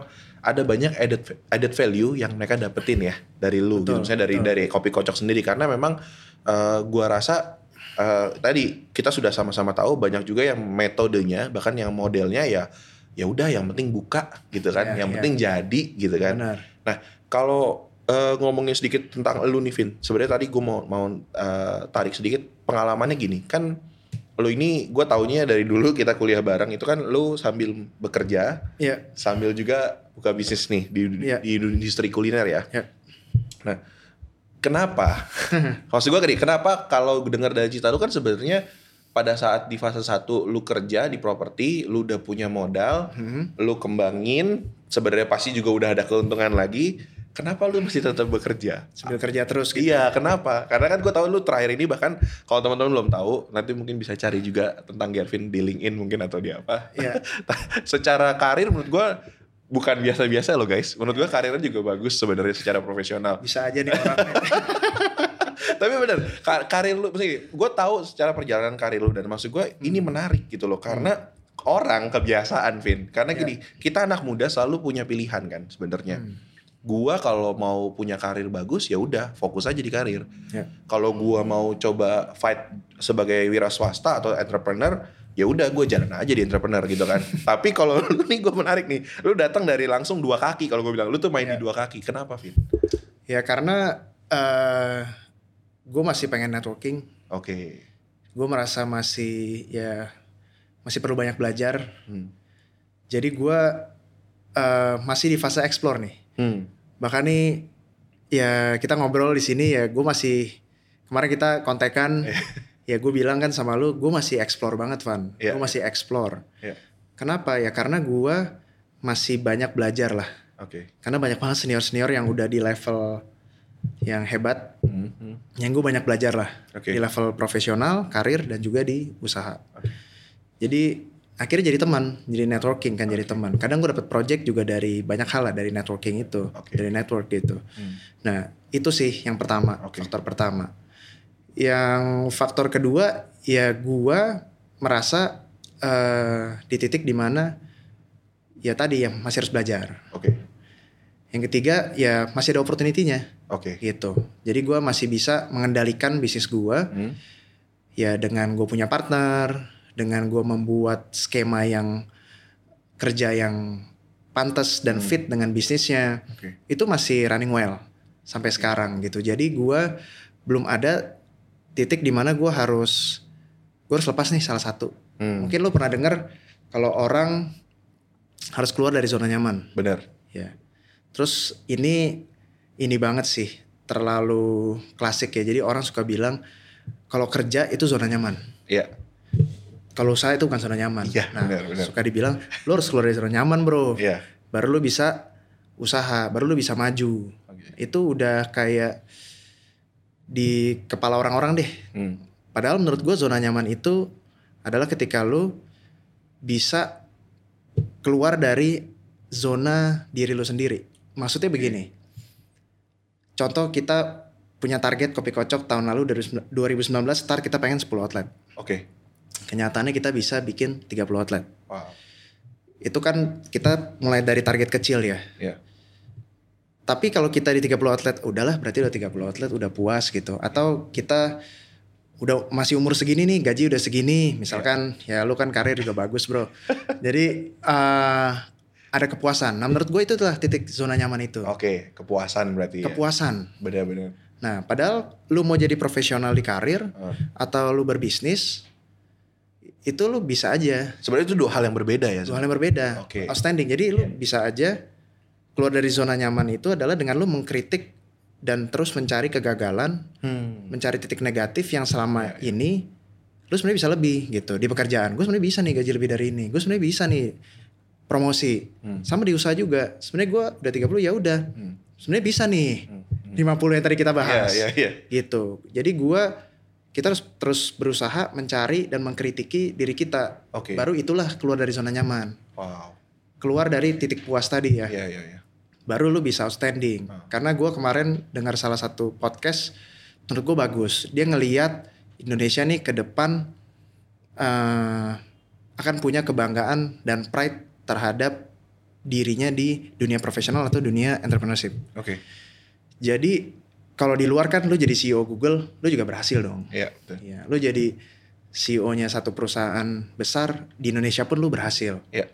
ada banyak added added value yang mereka dapetin ya dari lu gitu. Betul, misalnya dari betul. dari Kopi Kocok sendiri karena memang eh, gua rasa eh, tadi kita sudah sama-sama tahu banyak juga yang metodenya bahkan yang modelnya ya ya udah yang penting buka gitu kan Ya, yang ya. penting jadi gitu kan Benar. Nah, kalau eh, ngomongin sedikit tentang lu nih, Vin. Sebenarnya tadi gue mau mau eh, tarik sedikit pengalamannya gini. Kan lu ini gue taunya dari dulu kita kuliah bareng itu kan lu sambil bekerja, Iya. sambil juga buka bisnis nih di Iya. di industri kuliner ya. Ya. Nah, kenapa? [LAUGHS] Maksud gue gini, kenapa kalau dengar dari cerita lu kan sebenarnya pada saat di fase 1 lu kerja di properti, lu udah punya modal, Hmm. lu kembangin, sebenarnya pasti juga udah ada keuntungan lagi. Kenapa lu masih tetap bekerja? Sambil kerja terus gitu. Iya, kenapa? Karena kan gue tahu lu terakhir ini bahkan kalau teman-teman belum tahu, nanti mungkin bisa cari juga tentang Gervin di LinkedIn mungkin atau di apa. Iya. [LAUGHS] secara karir menurut gue bukan biasa-biasa loh guys. Menurut gue karirnya juga bagus sebenarnya secara profesional. Bisa aja nih orangnya. [LAUGHS] Tapi bener, ka- karir lu, gue tahu secara perjalanan karir lu dan maksud gue ini menarik gitu loh karena orang kebiasaan, Vin. Karena gini, kita anak muda selalu punya pilihan kan sebenarnya. Hmm. Gua kalau mau punya karir bagus ya udah fokus aja di karir. Ya. Kalau gua mau coba fight sebagai wira swasta atau entrepreneur, ya udah gue jalan aja di entrepreneur gitu kan. [LAUGHS] Tapi kalau lu nih gue menarik nih, lu datang dari langsung dua kaki kalau gue bilang lu tuh main Ya. di dua kaki. Kenapa, Vin? Ya karena eh gue masih pengen networking. Oke. Gue merasa masih ya masih perlu banyak belajar. Hmm. Jadi gue eh masih di fase explore nih. Hmm. Bahkan nih ya kita ngobrol di sini ya gue masih kemarin kita kontekan ya gue bilang kan sama lu gue masih explore banget Van. Iya. Gue masih explore. Iya. Kenapa ya? Karena gue masih banyak belajar lah. Oke. Karena banyak banget senior-senior yang udah di level yang hebat. Hmm. Hmm. Yang gue banyak belajar lah. Oke. Di level profesional, karir, dan juga di usaha. Jadi akhirnya jadi teman, jadi networking kan jadi teman. Kadang gue dapet project juga dari banyak hal lah dari networking itu, Oke. dari network gitu. Hmm. Nah itu sih yang pertama, Oke. faktor pertama. Yang faktor kedua ya gue merasa eh, di titik di mana ya tadi yang masih harus belajar. Oke. Yang ketiga ya masih ada opportunity-nya Oke. gitu. Jadi gue masih bisa mengendalikan bisnis gue Hmm. ya dengan gue punya partner, dengan gue membuat skema yang kerja yang pantas dan Hmm. fit dengan bisnisnya Oke. itu masih running well sampai sekarang gitu. Jadi gue belum ada titik di mana gue harus gue harus lepas nih salah satu. Hmm. Mungkin lo pernah dengar kalau orang harus keluar dari zona nyaman. Benar. Ya. Terus ini ini banget sih terlalu klasik ya. Jadi orang suka bilang kalau kerja itu zona nyaman. Iya. Kalau usaha itu bukan zona nyaman. Iya, nah, benar, benar. suka dibilang lu harus keluar dari zona nyaman, Bro. Iya. Baru lu bisa usaha, baru lu bisa maju. Oke. Itu udah kayak di kepala orang-orang deh. Hmm. Padahal menurut gue zona nyaman itu adalah ketika lu bisa keluar dari zona diri lu sendiri. Maksudnya begini. Contoh kita punya target kopi kocok tahun lalu dari 2019 start kita pengen 10 outlet. Oke. Kenyataannya kita bisa bikin 30 outlet. Wow. Itu kan kita mulai dari target kecil ya. Iya. Tapi kalau kita di 30 outlet, udahlah berarti udah 30 outlet udah puas gitu. Atau kita udah masih umur segini nih, gaji udah segini. Misalkan ya lu kan karir juga bagus bro. [LAUGHS] Jadi eh, ada kepuasan. Nah menurut gue itu adalah titik zona nyaman itu. Oke, kepuasan berarti ya. Kepuasan. Benar-benar. Nah padahal lu mau jadi profesional di karir Ah. atau lu berbisnis, itu lu bisa aja. Sebenarnya itu dua hal yang berbeda ya. Dua hal yang berbeda. Oke. Outstanding. Jadi lu bisa aja keluar dari zona nyaman itu adalah dengan lu mengkritik dan terus mencari kegagalan, Hmm. mencari titik negatif yang selama Ya, ya. ini lu sebenarnya bisa lebih gitu di pekerjaan. Gue sebenarnya bisa nih gaji lebih dari ini. Gue sebenarnya bisa nih promosi. Hmm. Sama di usaha juga. Sebenarnya gue udah 30 ya udah. Hmm. Sebenarnya bisa nih. Hmm. 50 yang tadi kita bahas. Iya, iya, iya. Gitu. Jadi gua kita harus terus berusaha mencari dan mengkritiki diri kita. Oke. Baru itulah keluar dari zona nyaman. Wow. Keluar dari titik puas tadi ya. Iya, iya, iya. Baru lu bisa outstanding. Ah. Karena gua kemarin dengar salah satu podcast menurut gua bagus. Dia ngeliat Indonesia nih ke depan eh akan punya kebanggaan dan pride terhadap dirinya di dunia profesional atau dunia entrepreneurship. Oke. Okay. Jadi kalau di luar kan lu jadi CEO Google, lu juga berhasil dong. Iya, betul. Iya, lu jadi CEO-nya satu perusahaan besar di Indonesia pun lu berhasil. Iya.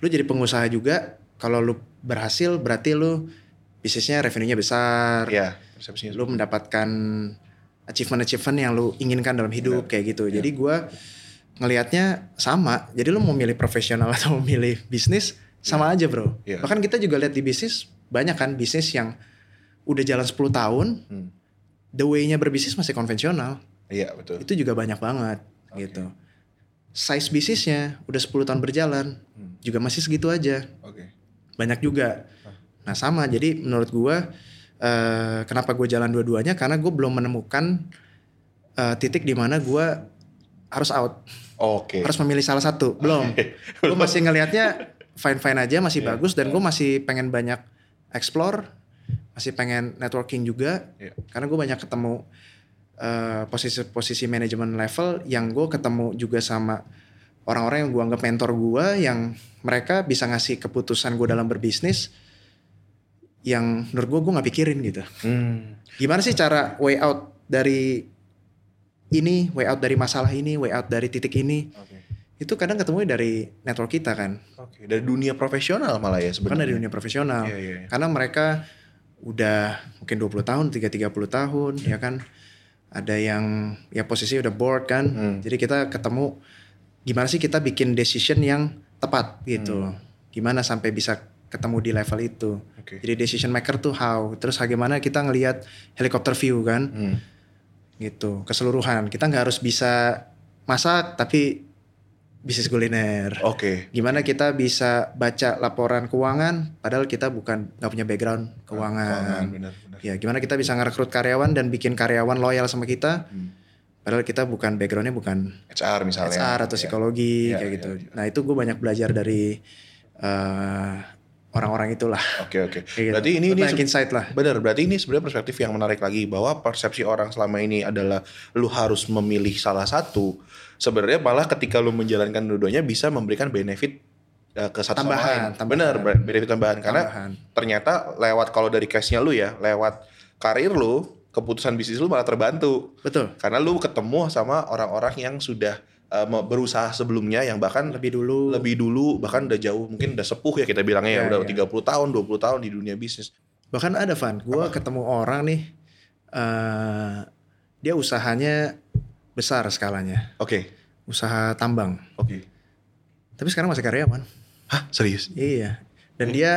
Lu jadi pengusaha juga, kalau lu berhasil berarti lu bisnisnya revenue-nya besar. Iya. Lu mendapatkan achievement-achievement yang lu inginkan dalam hidup Benar. kayak gitu. Ya. Jadi gua ngelihatnya sama. Jadi lu mau milih profesional atau mau milih bisnis sama ya. aja, Bro. Ya. Bahkan kita juga lihat di bisnis banyak kan bisnis yang udah jalan 10 tahun. Hmm. The way-nya berbisnis masih konvensional. Iya, betul. Itu juga banyak banget okay. gitu. Size bisnisnya udah 10 tahun berjalan hmm. juga masih segitu aja. Okay. Banyak juga. Nah, sama. Jadi menurut gua uh, kenapa gue jalan dua-duanya karena gue belum menemukan uh, titik di mana gue harus out. Oke. Okay. Harus memilih salah satu. Belum. gue masih ngelihatnya [LAUGHS] fine-fine aja, masih yeah. bagus dan gue masih pengen banyak explore, masih pengen networking juga. Yeah. Karena gue banyak ketemu posisi-posisi uh, manajemen level yang gue ketemu juga sama orang-orang yang gue anggap mentor gue yang mereka bisa ngasih keputusan gue dalam berbisnis yang menurut gue gue nggak pikirin gitu. Hmm. Gimana sih cara way out dari ini, way out dari masalah ini, way out dari titik ini? Okay. Itu kadang ketemu dari network kita kan. Oke, okay. dari dunia profesional malah ya sebenarnya. Kan dari dunia profesional. Yeah, yeah, yeah. Karena mereka udah mungkin 20 tahun, 3 30 tahun yeah. ya kan. Ada yang ya posisi udah board kan. Hmm. Jadi kita ketemu gimana sih kita bikin decision yang tepat gitu. Hmm. Gimana sampai bisa ketemu di level itu. Okay. Jadi decision maker tuh how. Terus bagaimana kita ngelihat helikopter view kan. Hmm. Gitu, keseluruhan. Kita nggak harus bisa masak tapi bisnis kuliner. Oke. Okay. Gimana kita bisa baca laporan keuangan padahal kita bukan nggak punya background keuangan. keuangan benar, benar. Ya, gimana kita bisa ngerekrut karyawan dan bikin karyawan loyal sama kita. Hmm. Padahal kita bukan backgroundnya bukan HR misalnya. HR atau psikologi ya, kayak ya, gitu. Ya, Nah itu gue banyak belajar dari uh, orang-orang itulah. Oke oke. Gitu. Berarti ini ini insight lah. Benar. Berarti ini sebenarnya perspektif yang menarik lagi bahwa persepsi orang selama ini adalah lu harus memilih salah satu. Sebenarnya malah ketika lu menjalankan dua-duanya bisa memberikan benefit uh, ke satu tambahan, sama lain. Benar, benefit tambahan karena tambahan. ternyata lewat kalau dari case-nya lu ya, lewat karir lu, keputusan bisnis lu malah terbantu. Betul. Karena lu ketemu sama orang-orang yang sudah uh, berusaha sebelumnya yang bahkan lebih dulu. lebih dulu bahkan udah jauh mungkin udah sepuh ya kita bilangnya ya, ya udah ya. 30 tahun 20 tahun di dunia bisnis. Bahkan ada Van gue ketemu orang nih uh, dia usahanya besar skalanya. Oke. Okay. usaha tambang. Oke. Okay. tapi sekarang masih karyawan hah? Serius? Iya. Dan hmm. dia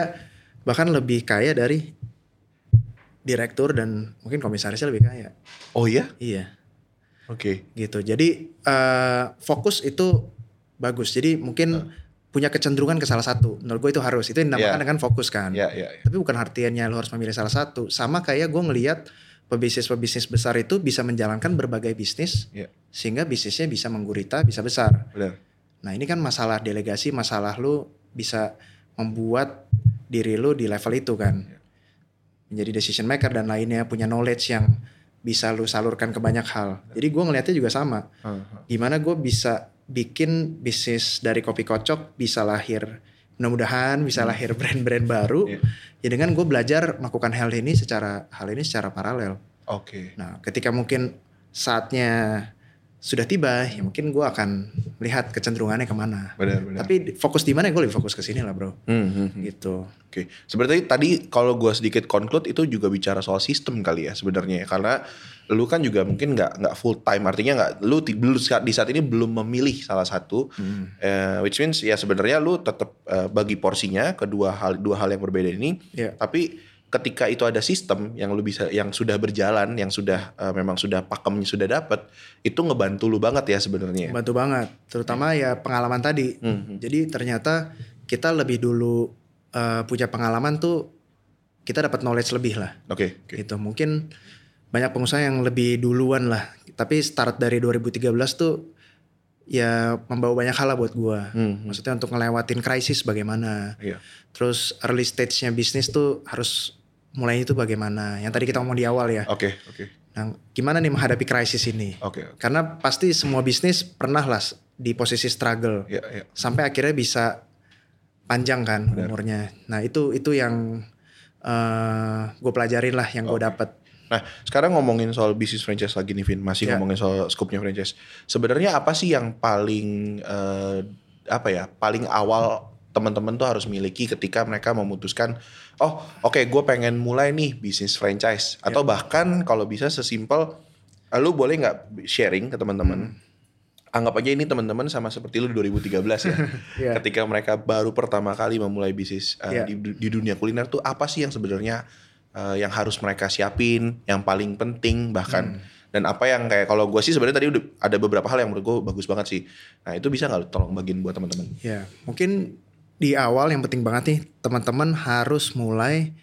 bahkan lebih kaya dari direktur dan mungkin komisarisnya lebih kaya. Oh iya? Iya Oke. Okay. Gitu. Jadi uh, fokus itu bagus. Jadi mungkin uh. punya kecenderungan ke salah satu. Menurut gue itu harus. Itu yang dinamakan yeah. dengan fokus kan. Yeah, yeah, yeah. Tapi bukan artinya lo harus memilih salah satu. Sama kayak gue ngelihat pebisnis-pebisnis besar itu bisa menjalankan berbagai bisnis yeah. sehingga bisnisnya bisa menggurita, bisa besar. Benar. Nah ini kan masalah delegasi, masalah lu bisa membuat diri lu di level itu kan. Yeah. Menjadi decision maker dan lainnya punya knowledge yang bisa lu salurkan ke banyak hal. Jadi gue ngelihatnya juga sama. Gimana gue bisa bikin bisnis dari kopi kocok bisa lahir mudah-mudahan bisa hmm. lahir brand-brand baru yeah. ya dengan gue belajar melakukan hal ini secara hal ini secara paralel. Oke. Okay. Nah ketika mungkin saatnya sudah tiba ya mungkin gue akan lihat kecenderungannya ke mana. Benar, benar. Tapi fokus di mana gue lebih fokus ke sini lah bro. Hmm, hmm, hmm. Gitu. Oke. Okay. Sebenarnya tadi kalau gue sedikit conclude itu juga bicara soal sistem kali ya sebenarnya karena lu kan juga mungkin nggak nggak full time artinya nggak lu belum di saat ini belum memilih salah satu hmm. uh, which means ya sebenarnya lu tetap uh, bagi porsinya kedua hal dua hal yang berbeda ini yeah. tapi ketika itu ada sistem yang lu bisa yang sudah berjalan yang sudah uh, memang sudah pakemnya sudah dapat itu ngebantu lu banget ya sebenarnya bantu banget terutama hmm. ya pengalaman tadi hmm. jadi ternyata kita lebih dulu uh, punya pengalaman tuh kita dapat knowledge lebih lah oke okay, okay. gitu mungkin banyak pengusaha yang lebih duluan lah tapi start dari 2013 tuh ya membawa banyak hal lah buat gua. Hmm, hmm. Maksudnya untuk ngelewatin krisis bagaimana. Yeah. Terus early stage-nya bisnis tuh harus mulai itu bagaimana? Yang tadi kita ngomong di awal ya. Oke, okay, oke. Okay. Nah, gimana nih menghadapi krisis ini? Oke. Okay, okay. Karena pasti semua bisnis pernah lah di posisi struggle Ya, ya. sampai akhirnya bisa panjang kan Benar. umurnya. Nah itu itu yang uh, gue pelajarin lah yang gue Oke. dapet. Nah, sekarang ngomongin soal bisnis franchise lagi nih, Vin. Masih Ya. ngomongin soal scope-nya franchise. Sebenarnya apa sih yang paling eh, apa ya? Paling awal teman-teman tuh harus miliki ketika mereka memutuskan, oh, oke, gue pengen mulai nih bisnis franchise. Atau bahkan kalau bisa sesimpel, eh, lu boleh nggak sharing ke teman-teman? Anggap aja ini teman-teman sama seperti lu di 2013 ya. Iya. [LAUGHS] Ketika mereka baru pertama kali memulai bisnis eh, Iya. di, di dunia kuliner tuh apa sih yang sebenarnya eh, yang harus mereka siapin, yang paling penting bahkan dan apa yang kayak kalau gue sih sebenarnya tadi udah ada beberapa hal yang menurut gue bagus banget sih. Nah itu bisa nggak tolong bagiin buat teman-teman? Ya mungkin di awal yang penting banget nih teman-teman harus mulai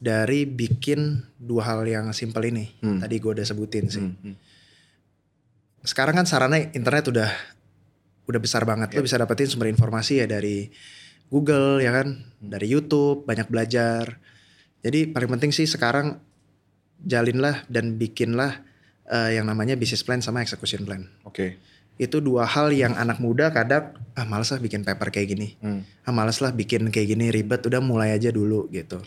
dari bikin dua hal yang simpel ini. Hmm. Tadi gue udah sebutin sih. Hmm, hmm. Sekarang kan sarana internet udah udah besar banget. Lo Yep. bisa dapetin sumber informasi ya dari Google ya kan, dari YouTube, banyak belajar. Jadi paling penting sih sekarang jalinlah dan bikinlah eh, yang namanya business plan sama execution plan. Oke. Itu dua hal yang anak muda kadang ah males lah bikin paper kayak gini. Hmm. Ah males lah bikin kayak gini ribet, udah mulai aja dulu gitu.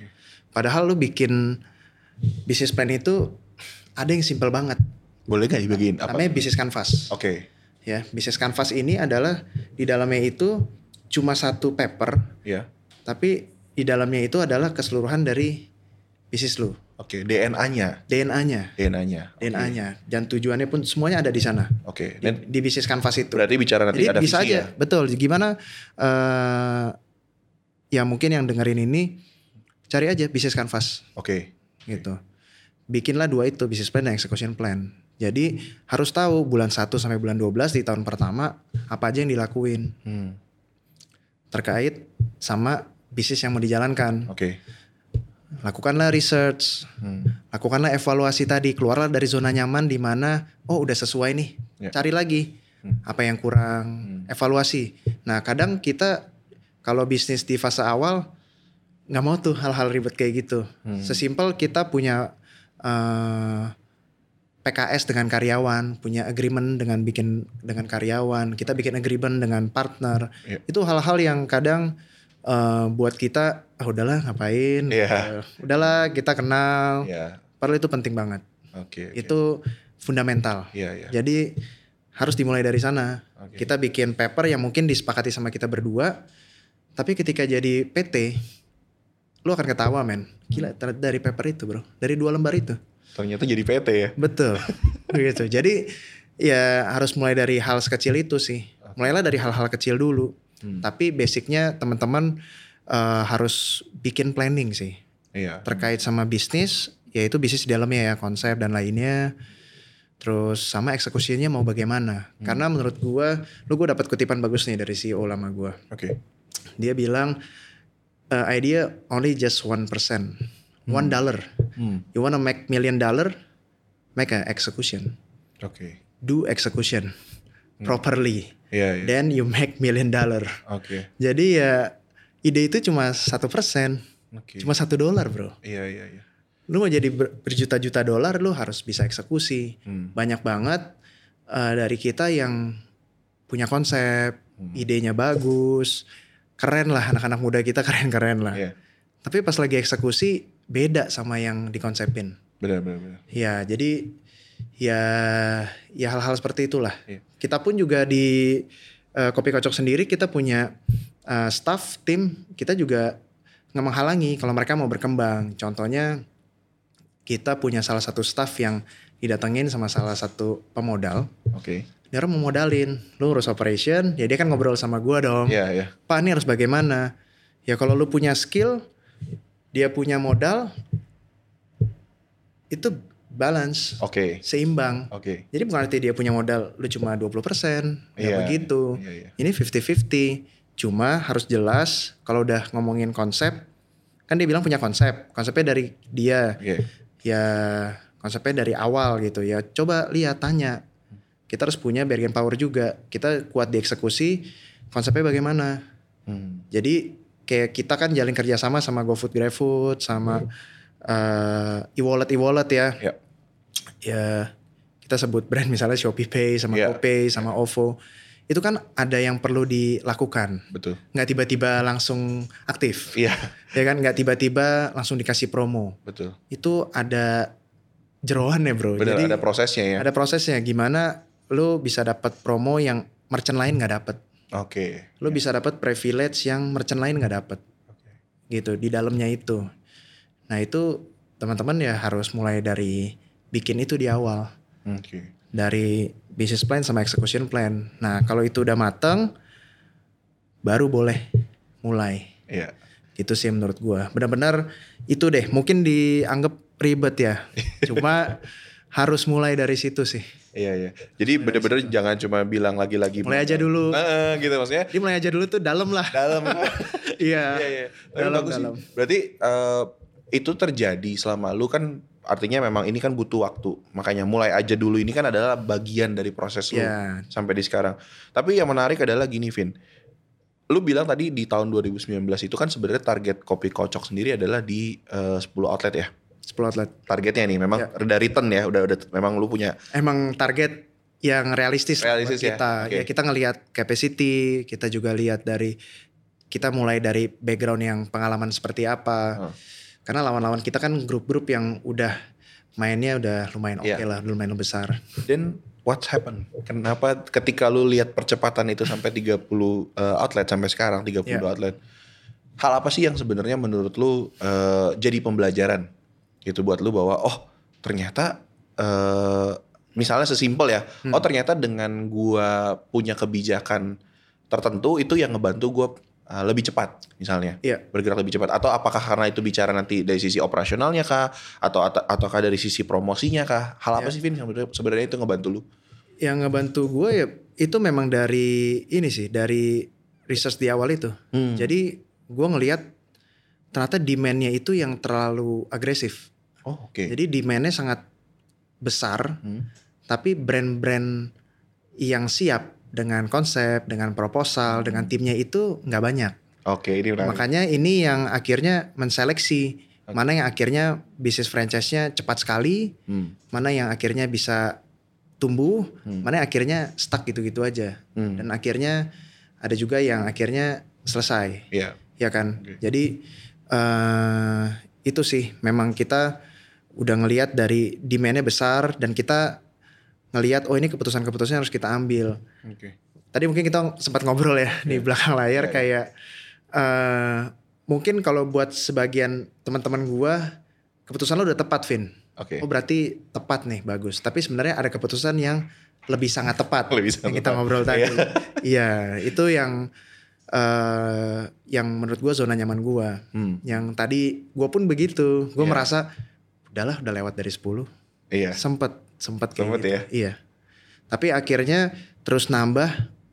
Padahal lu bikin business plan itu ada yang simple banget. Boleh nggak dibagiin apa? Namanya business canvas. Oke. Ya, business canvas ini adalah di dalamnya itu cuma satu paper, Ya. tapi di dalamnya itu adalah keseluruhan dari bisnis lu, Oke. DNA-nya. DNA-nya, DNA-nya. Oke. DNA-nya, dan tujuannya pun semuanya ada di sana Oke. di, Dan di bisnis canvas itu. berarti bicara nanti Jadi ada bisa visi aja, ya. betul. Gimana? eh ya mungkin yang dengerin ini cari aja bisnis canvas Oke. gitu. Bikinlah dua itu business plan dan execution plan. Jadi harus tahu bulan 1 sampai bulan 12 di tahun pertama apa aja yang dilakuin Hmm. terkait sama bisnis yang mau dijalankan. Oke. Lakukanlah research, Hmm. lakukanlah evaluasi tadi, keluarlah dari zona nyaman di mana oh udah sesuai nih. Ya. Cari lagi Hmm. apa yang kurang, evaluasi. Nah, kadang kita kalau bisnis di fase awal nggak mau tuh hal-hal ribet kayak gitu. Hmm. Sesimpel kita punya eh, PKS dengan karyawan, punya agreement dengan bikin dengan karyawan, kita bikin agreement dengan partner. Iya. Itu hal-hal yang kadang eh, buat kita ah udahlah ngapain? Iya. Eh, udahlah kita kenal. Ya. Padahal itu penting banget. Oke. oke. Itu fundamental. Iya, iya. Jadi harus dimulai dari sana. Oke. Kita bikin paper yang mungkin disepakati sama kita berdua. Tapi ketika jadi PT, lu akan ketawa men. Gila dari paper itu bro. Dari dua lembar itu. Ternyata jadi PT ya. Betul. [LAUGHS] gitu. Jadi ya harus mulai dari hal sekecil itu sih. Mulailah dari hal-hal kecil dulu. Hmm. Tapi basicnya teman-teman eh, harus bikin planning sih. Iya. Terkait sama bisnis, yaitu bisnis di dalamnya ya konsep dan lainnya. Terus sama eksekusinya mau bagaimana. Karena menurut gua, lu gua dapat kutipan bagus nih dari CEO lama gua. Oke. Dia bilang "Uh, idea only just 1%. One dollar. Hmm. You wanna make million dollar? Make a execution. Oke. Do execution properly. Iya, iya. Then you make million dollar. Oke. Jadi ya ide itu cuma satu persen, cuma satu dolar bro. Iya, iya, iya. Lu mau jadi ber- berjuta-juta dolar, lu harus bisa eksekusi. Hmm. Banyak banget eh, dari kita yang punya konsep, Hmm. idenya bagus, keren lah anak-anak muda kita [LAUGHS] keren-keren lah. Iya. Tapi pas lagi eksekusi beda sama yang dikonsepin. Benar, benar, benar. Ya, jadi ya ya hal-hal seperti itulah. Iya. Kita pun juga di eh, Kopi Kocok sendiri kita punya eh, staff tim kita juga nggak menghalangi kalau mereka mau berkembang. Contohnya kita punya salah satu staff yang didatengin sama salah satu pemodal. Oke. Dia orang mau modalin, lu urus operation, ya dia kan ngobrol sama gua dong. Iya, iya. Pak ini harus bagaimana? Ya kalau lu punya skill, dia punya modal, itu balance, Oke. seimbang. Oke. Jadi bukan arti dia punya modal lu cuma 20%, ya Iya, begitu. Iya, iya. Ini 50-50. Cuma harus jelas kalau udah ngomongin konsep, kan dia bilang punya konsep. Konsepnya dari dia. Oke. Ya konsepnya dari awal gitu ya. Coba lihat tanya. Kita harus punya bargain power juga. Kita kuat di eksekusi, konsepnya bagaimana? Hmm. Jadi kayak kita kan jalin kerjasama sama GoFood, GrabFood, sama eh, e-wallet, e-wallet ya. Ya. Ya kita sebut brand misalnya Shopee Pay, sama. GoPay, sama OVO. Itu kan ada yang perlu dilakukan. Betul. Nggak tiba-tiba langsung aktif. Iya. Ya kan nggak tiba-tiba langsung dikasih promo. Betul. Itu ada jeroan ya bro. Benar Jadi ada prosesnya ya. ada prosesnya gimana lu bisa dapat promo yang merchant lain nggak dapat. Oke. Lu bisa dapat privilege yang merchant lain nggak dapat. Gitu di dalamnya itu. Nah itu teman-teman ya harus mulai dari bikin itu di awal. Oke. Dari business plan sama execution plan. Nah kalau itu udah mateng, baru boleh mulai. Iya. Gitu sih menurut gua. Benar-benar itu deh. Mungkin dianggap ribet ya. [LAUGHS] Cuma harus mulai dari situ sih. Iya iya. Jadi bener-bener jangan cuma bilang lagi-lagi. Mulai aja dulu. Nah, gitu maksudnya. Jadi mulai aja dulu tuh dalam lah. Dalam. [LAUGHS] Iya. Iya iya. Dalam, sih. dalam. Berarti eh, itu terjadi selama lu kan artinya memang ini kan butuh waktu. Makanya mulai aja dulu ini kan adalah bagian dari proses lu Iya. sampai di sekarang. Tapi yang menarik adalah gini Vin. Lu bilang tadi di tahun 2019 itu kan sebenarnya target kopi kocok sendiri adalah di eh, 10 outlet ya. 10 outlet. Targetnya nih memang Ya. udah return ya, udah udah memang lu punya Emang target yang realistis, lah buat Realistis ya? kita. Oke. Ya kita ngelihat capacity, kita juga lihat dari kita mulai dari background yang pengalaman seperti apa. Hmm. Karena lawan-lawan kita kan grup-grup yang udah mainnya udah lumayan oke Iya. lah, lumayan besar. Then what's happen? Kenapa ketika lu lihat percepatan itu sampai 30 uh, outlet sampai sekarang 32 Iya. outlet. Hal apa sih yang sebenarnya menurut lu uh, jadi pembelajaran gitu buat lu bahwa oh ternyata uh, misalnya sesimpel ya. Hmm. Oh ternyata dengan gua punya kebijakan tertentu itu yang ngebantu gua uh, lebih cepat misalnya Iya. bergerak lebih cepat atau apakah karena itu bicara nanti dari sisi operasionalnya kah atau atau ataukah dari sisi promosinya kah hal apa Iya. sih Vin yang sebenarnya- itu ngebantu lu Yang ngebantu gue ya itu memang dari ini sih, dari research di awal itu. Hmm. Jadi gue ngelihat ternyata demandnya itu yang terlalu agresif. oh oke Jadi demandnya sangat besar, Hmm. tapi brand-brand yang siap dengan konsep, dengan proposal, dengan timnya itu nggak banyak. oke ini menarik Makanya ini yang akhirnya menseleksi mana yang akhirnya bisnis franchise-nya cepat sekali, Hmm. mana yang akhirnya bisa tumbuh, Hmm. mana yang akhirnya stuck gitu-gitu aja. Hmm. Dan akhirnya ada juga yang akhirnya selesai, Iya. ya kan? Oke. Jadi eh itu sih memang kita udah ngelihat dari demand-nya besar dan kita ngelihat oh ini keputusan-keputusan harus kita ambil. Oke. Tadi mungkin kita sempat ngobrol ya di belakang layar Iya, iya. kayak eh mungkin kalau buat sebagian teman-teman gua keputusan lo udah tepat, Vin. Oke. Oh berarti tepat nih, bagus. Tapi sebenarnya ada keputusan yang lebih sangat tepat Lebih sangat yang kita tepat. ngobrol tadi. Iya. Iya, itu yang eh yang menurut gua zona nyaman gua. Hmm. Yang tadi gua pun begitu. Gua Iya. merasa udahlah udah lewat dari 10. Iya. Sempet, sempet kayak gitu. ya? Iya. Tapi akhirnya terus nambah,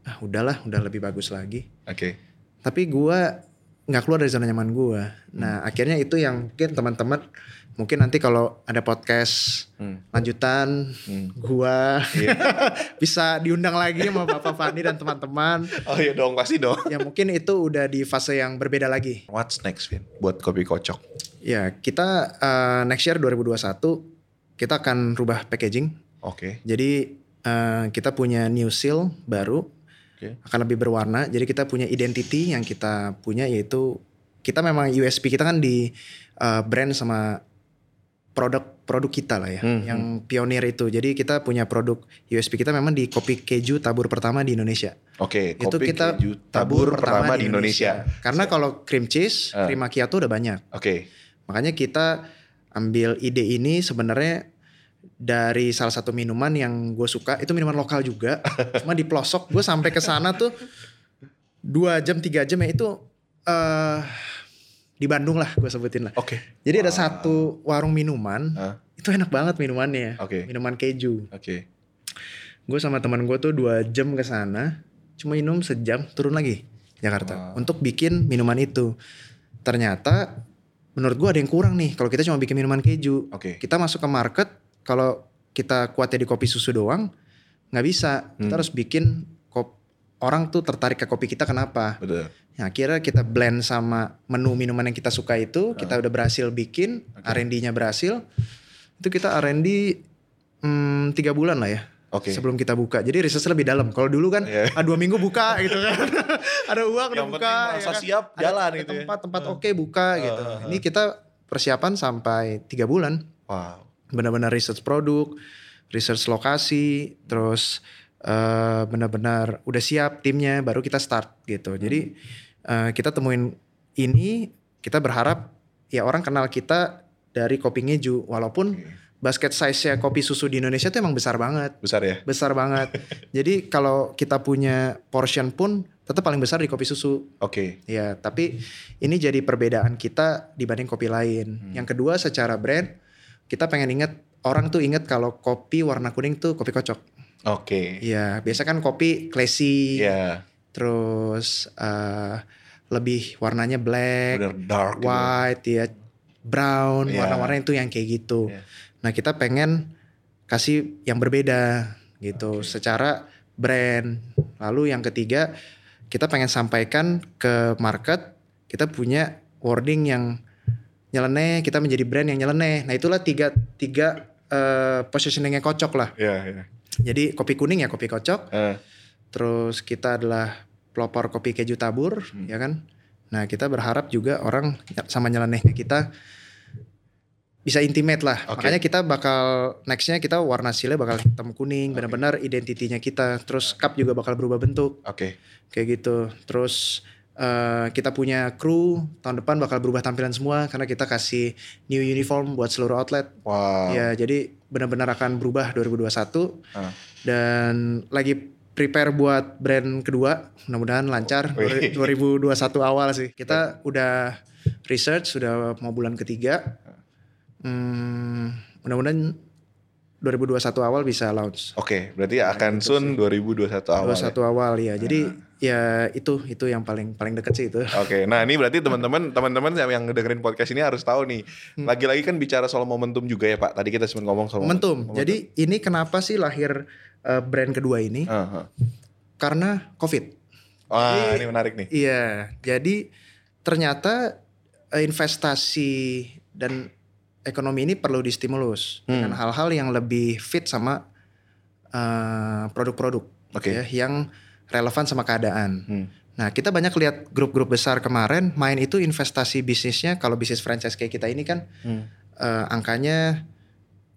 ah udahlah, udah lebih bagus lagi. Oke. Tapi gua nggak keluar dari zona nyaman gua. Hmm. Nah, akhirnya itu yang mungkin teman-teman mungkin nanti kalau ada podcast Hmm. lanjutan Hmm. gua Iya. [LAUGHS] bisa diundang lagi sama Bapak Fani dan teman-teman. Oh iya dong pasti dong. Ya mungkin itu udah di fase yang berbeda lagi. What's next Vin buat kopi kocok? Ya, kita eh, next year 2021 kita akan rubah packaging. Oke. Jadi eh, kita punya new seal baru Oke. akan lebih berwarna. Jadi kita punya identity yang kita punya yaitu kita memang USP kita kan di eh, brand sama produk-produk kita lah ya, Hmm, yang pionir itu. Jadi kita punya produk USP kita memang di kopi keju tabur pertama di Indonesia. Oke. itu Kopi kita keju tabur pertama di Indonesia. Karena kalau cream cheese, Ah. cream macchiato udah banyak. Oke. Makanya kita ambil ide ini sebenarnya dari salah satu minuman yang gue suka itu minuman lokal juga [LAUGHS] cuma di pelosok gue sampai ke sana tuh dua jam tiga jam ya itu eh di Bandung lah gue sebutin lah Oke. jadi ada satu warung minuman Ah. itu enak banget minumannya Oke. minuman keju Oke. gue sama teman gue tuh dua jam ke sana cuma minum sejam turun lagi Jakarta Wow. untuk bikin minuman itu ternyata menurut gue ada yang kurang nih kalau kita cuma bikin minuman keju Oke. kita masuk ke market kalau kita kuatnya di kopi susu doang nggak bisa kita Hmm. harus bikin kop orang tuh tertarik ke kopi kita kenapa Betul. nah akhirnya kita blend sama menu minuman yang kita suka itu kita udah berhasil bikin. Oke. R&D-nya berhasil itu kita R&D hmm, tiga bulan lah ya Okay. Sebelum kita buka. Jadi riset lebih dalam. Kalau dulu kan yeah. ah, dua minggu buka gitu kan. [LAUGHS] ada uang udah buka. ya kan? siap jalan itu. Ya. Tempat-tempat ya. oke okay, buka uh, gitu. Uh, uh. Ini kita persiapan sampai tiga bulan. Wow. Benar-benar research produk, research lokasi, terus uh, benar-benar udah siap timnya, baru kita start gitu. Jadi uh, kita temuin ini, kita berharap ya orang kenal kita dari kopi ngeju, walaupun okay basket size-nya kopi susu di Indonesia tuh emang besar banget. Besar ya? Besar banget. [LAUGHS] Jadi kalau kita punya portion pun tetap paling besar di kopi susu. Oke. Okay. Ya, tapi ini jadi perbedaan kita dibanding kopi lain. Hmm. Yang kedua secara brand, kita pengen inget orang tuh inget kalau kopi warna kuning tuh kopi kocok. Oke. Okay. Ya, biasa kan kopi classy. Iya. Yeah. Terus uh, lebih warnanya black, dark gitu. white gitu. ya, brown, yeah. warna-warna itu yang kayak gitu. Yeah Nah kita pengen kasih yang berbeda gitu okay. secara brand. Lalu yang ketiga kita pengen sampaikan ke market kita punya wording yang nyeleneh, kita menjadi brand yang nyeleneh. Nah itulah tiga tiga uh, positioningnya kocok lah. Yeah, yeah. Jadi kopi kuning ya kopi kocok. Uh. Terus kita adalah pelopor kopi keju tabur, hmm. ya kan. Nah kita berharap juga orang sama nyelenehnya kita bisa intimate lah. Okay. Makanya kita bakal nextnya kita warna sile bakal hitam kuning, okay. benar-benar identitinya kita. Terus cup juga bakal berubah bentuk. Oke. Okay. Kayak gitu. Terus uh, kita punya kru tahun depan bakal berubah tampilan semua karena kita kasih new uniform buat seluruh outlet. Wow. Ya, jadi benar-benar akan berubah 2021. Uh. Dan lagi prepare buat brand kedua, mudah-mudahan lancar. Wih. 2021 awal sih. Kita udah research sudah mau bulan ketiga Hmm, mudah-mudahan 2021 awal bisa launch. Oke, okay, berarti nah, akan soon 2021 awal. 2021 ya? awal ya. Jadi nah. ya itu itu yang paling paling deket sih itu. Oke, okay, nah ini berarti teman-teman teman-teman yang dengerin podcast ini harus tahu nih. Hmm. Lagi-lagi kan bicara soal momentum juga ya Pak. Tadi kita sempat ngomong soal momentum. momentum. Jadi ini kenapa sih lahir uh, brand kedua ini? Uh -huh. Karena COVID. Wah, jadi, ini menarik nih. Iya, jadi ternyata uh, investasi dan ekonomi ini perlu distimulus hmm. dengan hal-hal yang lebih fit sama uh, produk-produk okay. ya yang relevan sama keadaan. Hmm. Nah, kita banyak lihat grup-grup besar kemarin main itu investasi bisnisnya kalau bisnis franchise kayak kita ini kan hmm. uh, angkanya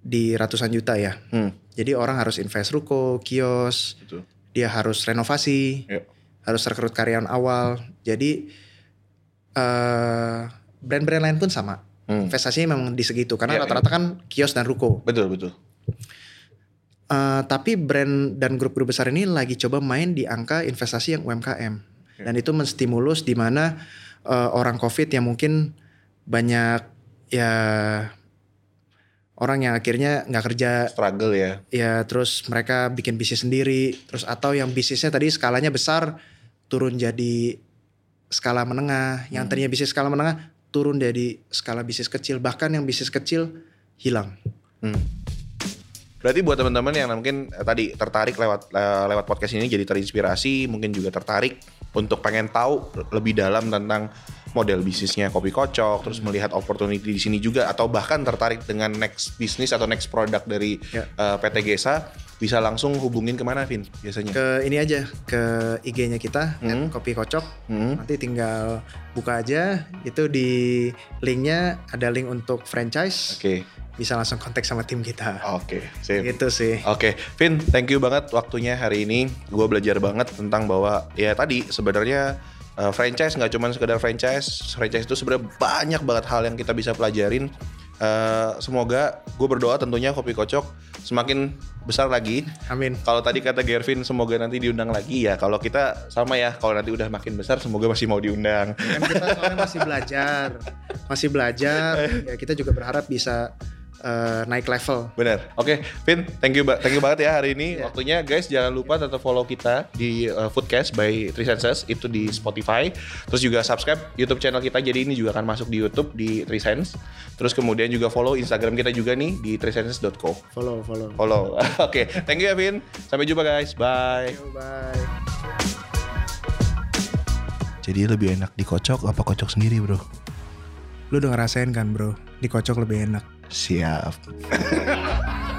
di ratusan juta ya. Hmm. Jadi orang harus invest ruko, kios, Betul. dia harus renovasi, yep. harus rekrut karyawan awal. Jadi uh, brand-brand lain pun sama Hmm. Investasinya memang di segitu karena iya, rata-rata ya, ya. kan kios dan ruko. Betul betul. Uh, tapi brand dan grup-grup besar ini lagi coba main di angka investasi yang UMKM ya. dan itu menstimulus di mana uh, orang COVID yang mungkin banyak ya orang yang akhirnya nggak kerja struggle ya ya terus mereka bikin bisnis sendiri terus atau yang bisnisnya tadi skalanya besar turun jadi skala menengah yang hmm. tadinya bisnis skala menengah turun dari skala bisnis kecil bahkan yang bisnis kecil hilang. Hmm. Berarti buat teman-teman yang mungkin eh, tadi tertarik lewat eh, lewat podcast ini jadi terinspirasi, mungkin juga tertarik untuk pengen tahu lebih dalam tentang model bisnisnya kopi kocok, terus melihat opportunity di sini juga atau bahkan tertarik dengan next bisnis atau next product dari ya. uh, eh, PT Gesa, bisa langsung hubungin ke mana Vin biasanya? Ke ini aja, ke IG-nya kita, hmm. kopi kocok. Hmm. Nanti tinggal buka aja, itu di linknya ada link untuk franchise. Oke. Okay bisa langsung kontak sama tim kita. Oke, okay, Gitu sih. Oke, okay. Vin, thank you banget waktunya hari ini. Gue belajar banget tentang bahwa ya tadi sebenarnya uh, franchise nggak cuma sekedar franchise franchise itu sebenarnya banyak banget hal yang kita bisa pelajarin uh, semoga gue berdoa tentunya kopi kocok semakin besar lagi. Amin. Kalau tadi kata Gervin semoga nanti diundang lagi ya. Kalau kita sama ya, kalau nanti udah makin besar semoga masih mau diundang. Kan kita soalnya masih belajar, masih belajar. [LAUGHS] ya kita juga berharap bisa uh, naik level. Bener. Oke, okay. Vin, thank you, thank you banget ya hari ini yeah. waktunya, guys. Jangan lupa tetap follow kita di uh, Foodcast by Three Senses itu di Spotify. Terus juga subscribe YouTube channel kita. Jadi ini juga akan masuk di YouTube di Three Sense. Terus kemudian juga follow Instagram kita juga nih di threesenses.co. Follow, follow. Follow. [LAUGHS] Oke, okay. thank you ya Vin. Sampai jumpa guys. Bye. You, bye. Jadi lebih enak dikocok apa kocok sendiri bro? Lu udah ngerasain kan bro, dikocok lebih enak. Siap. [LAUGHS]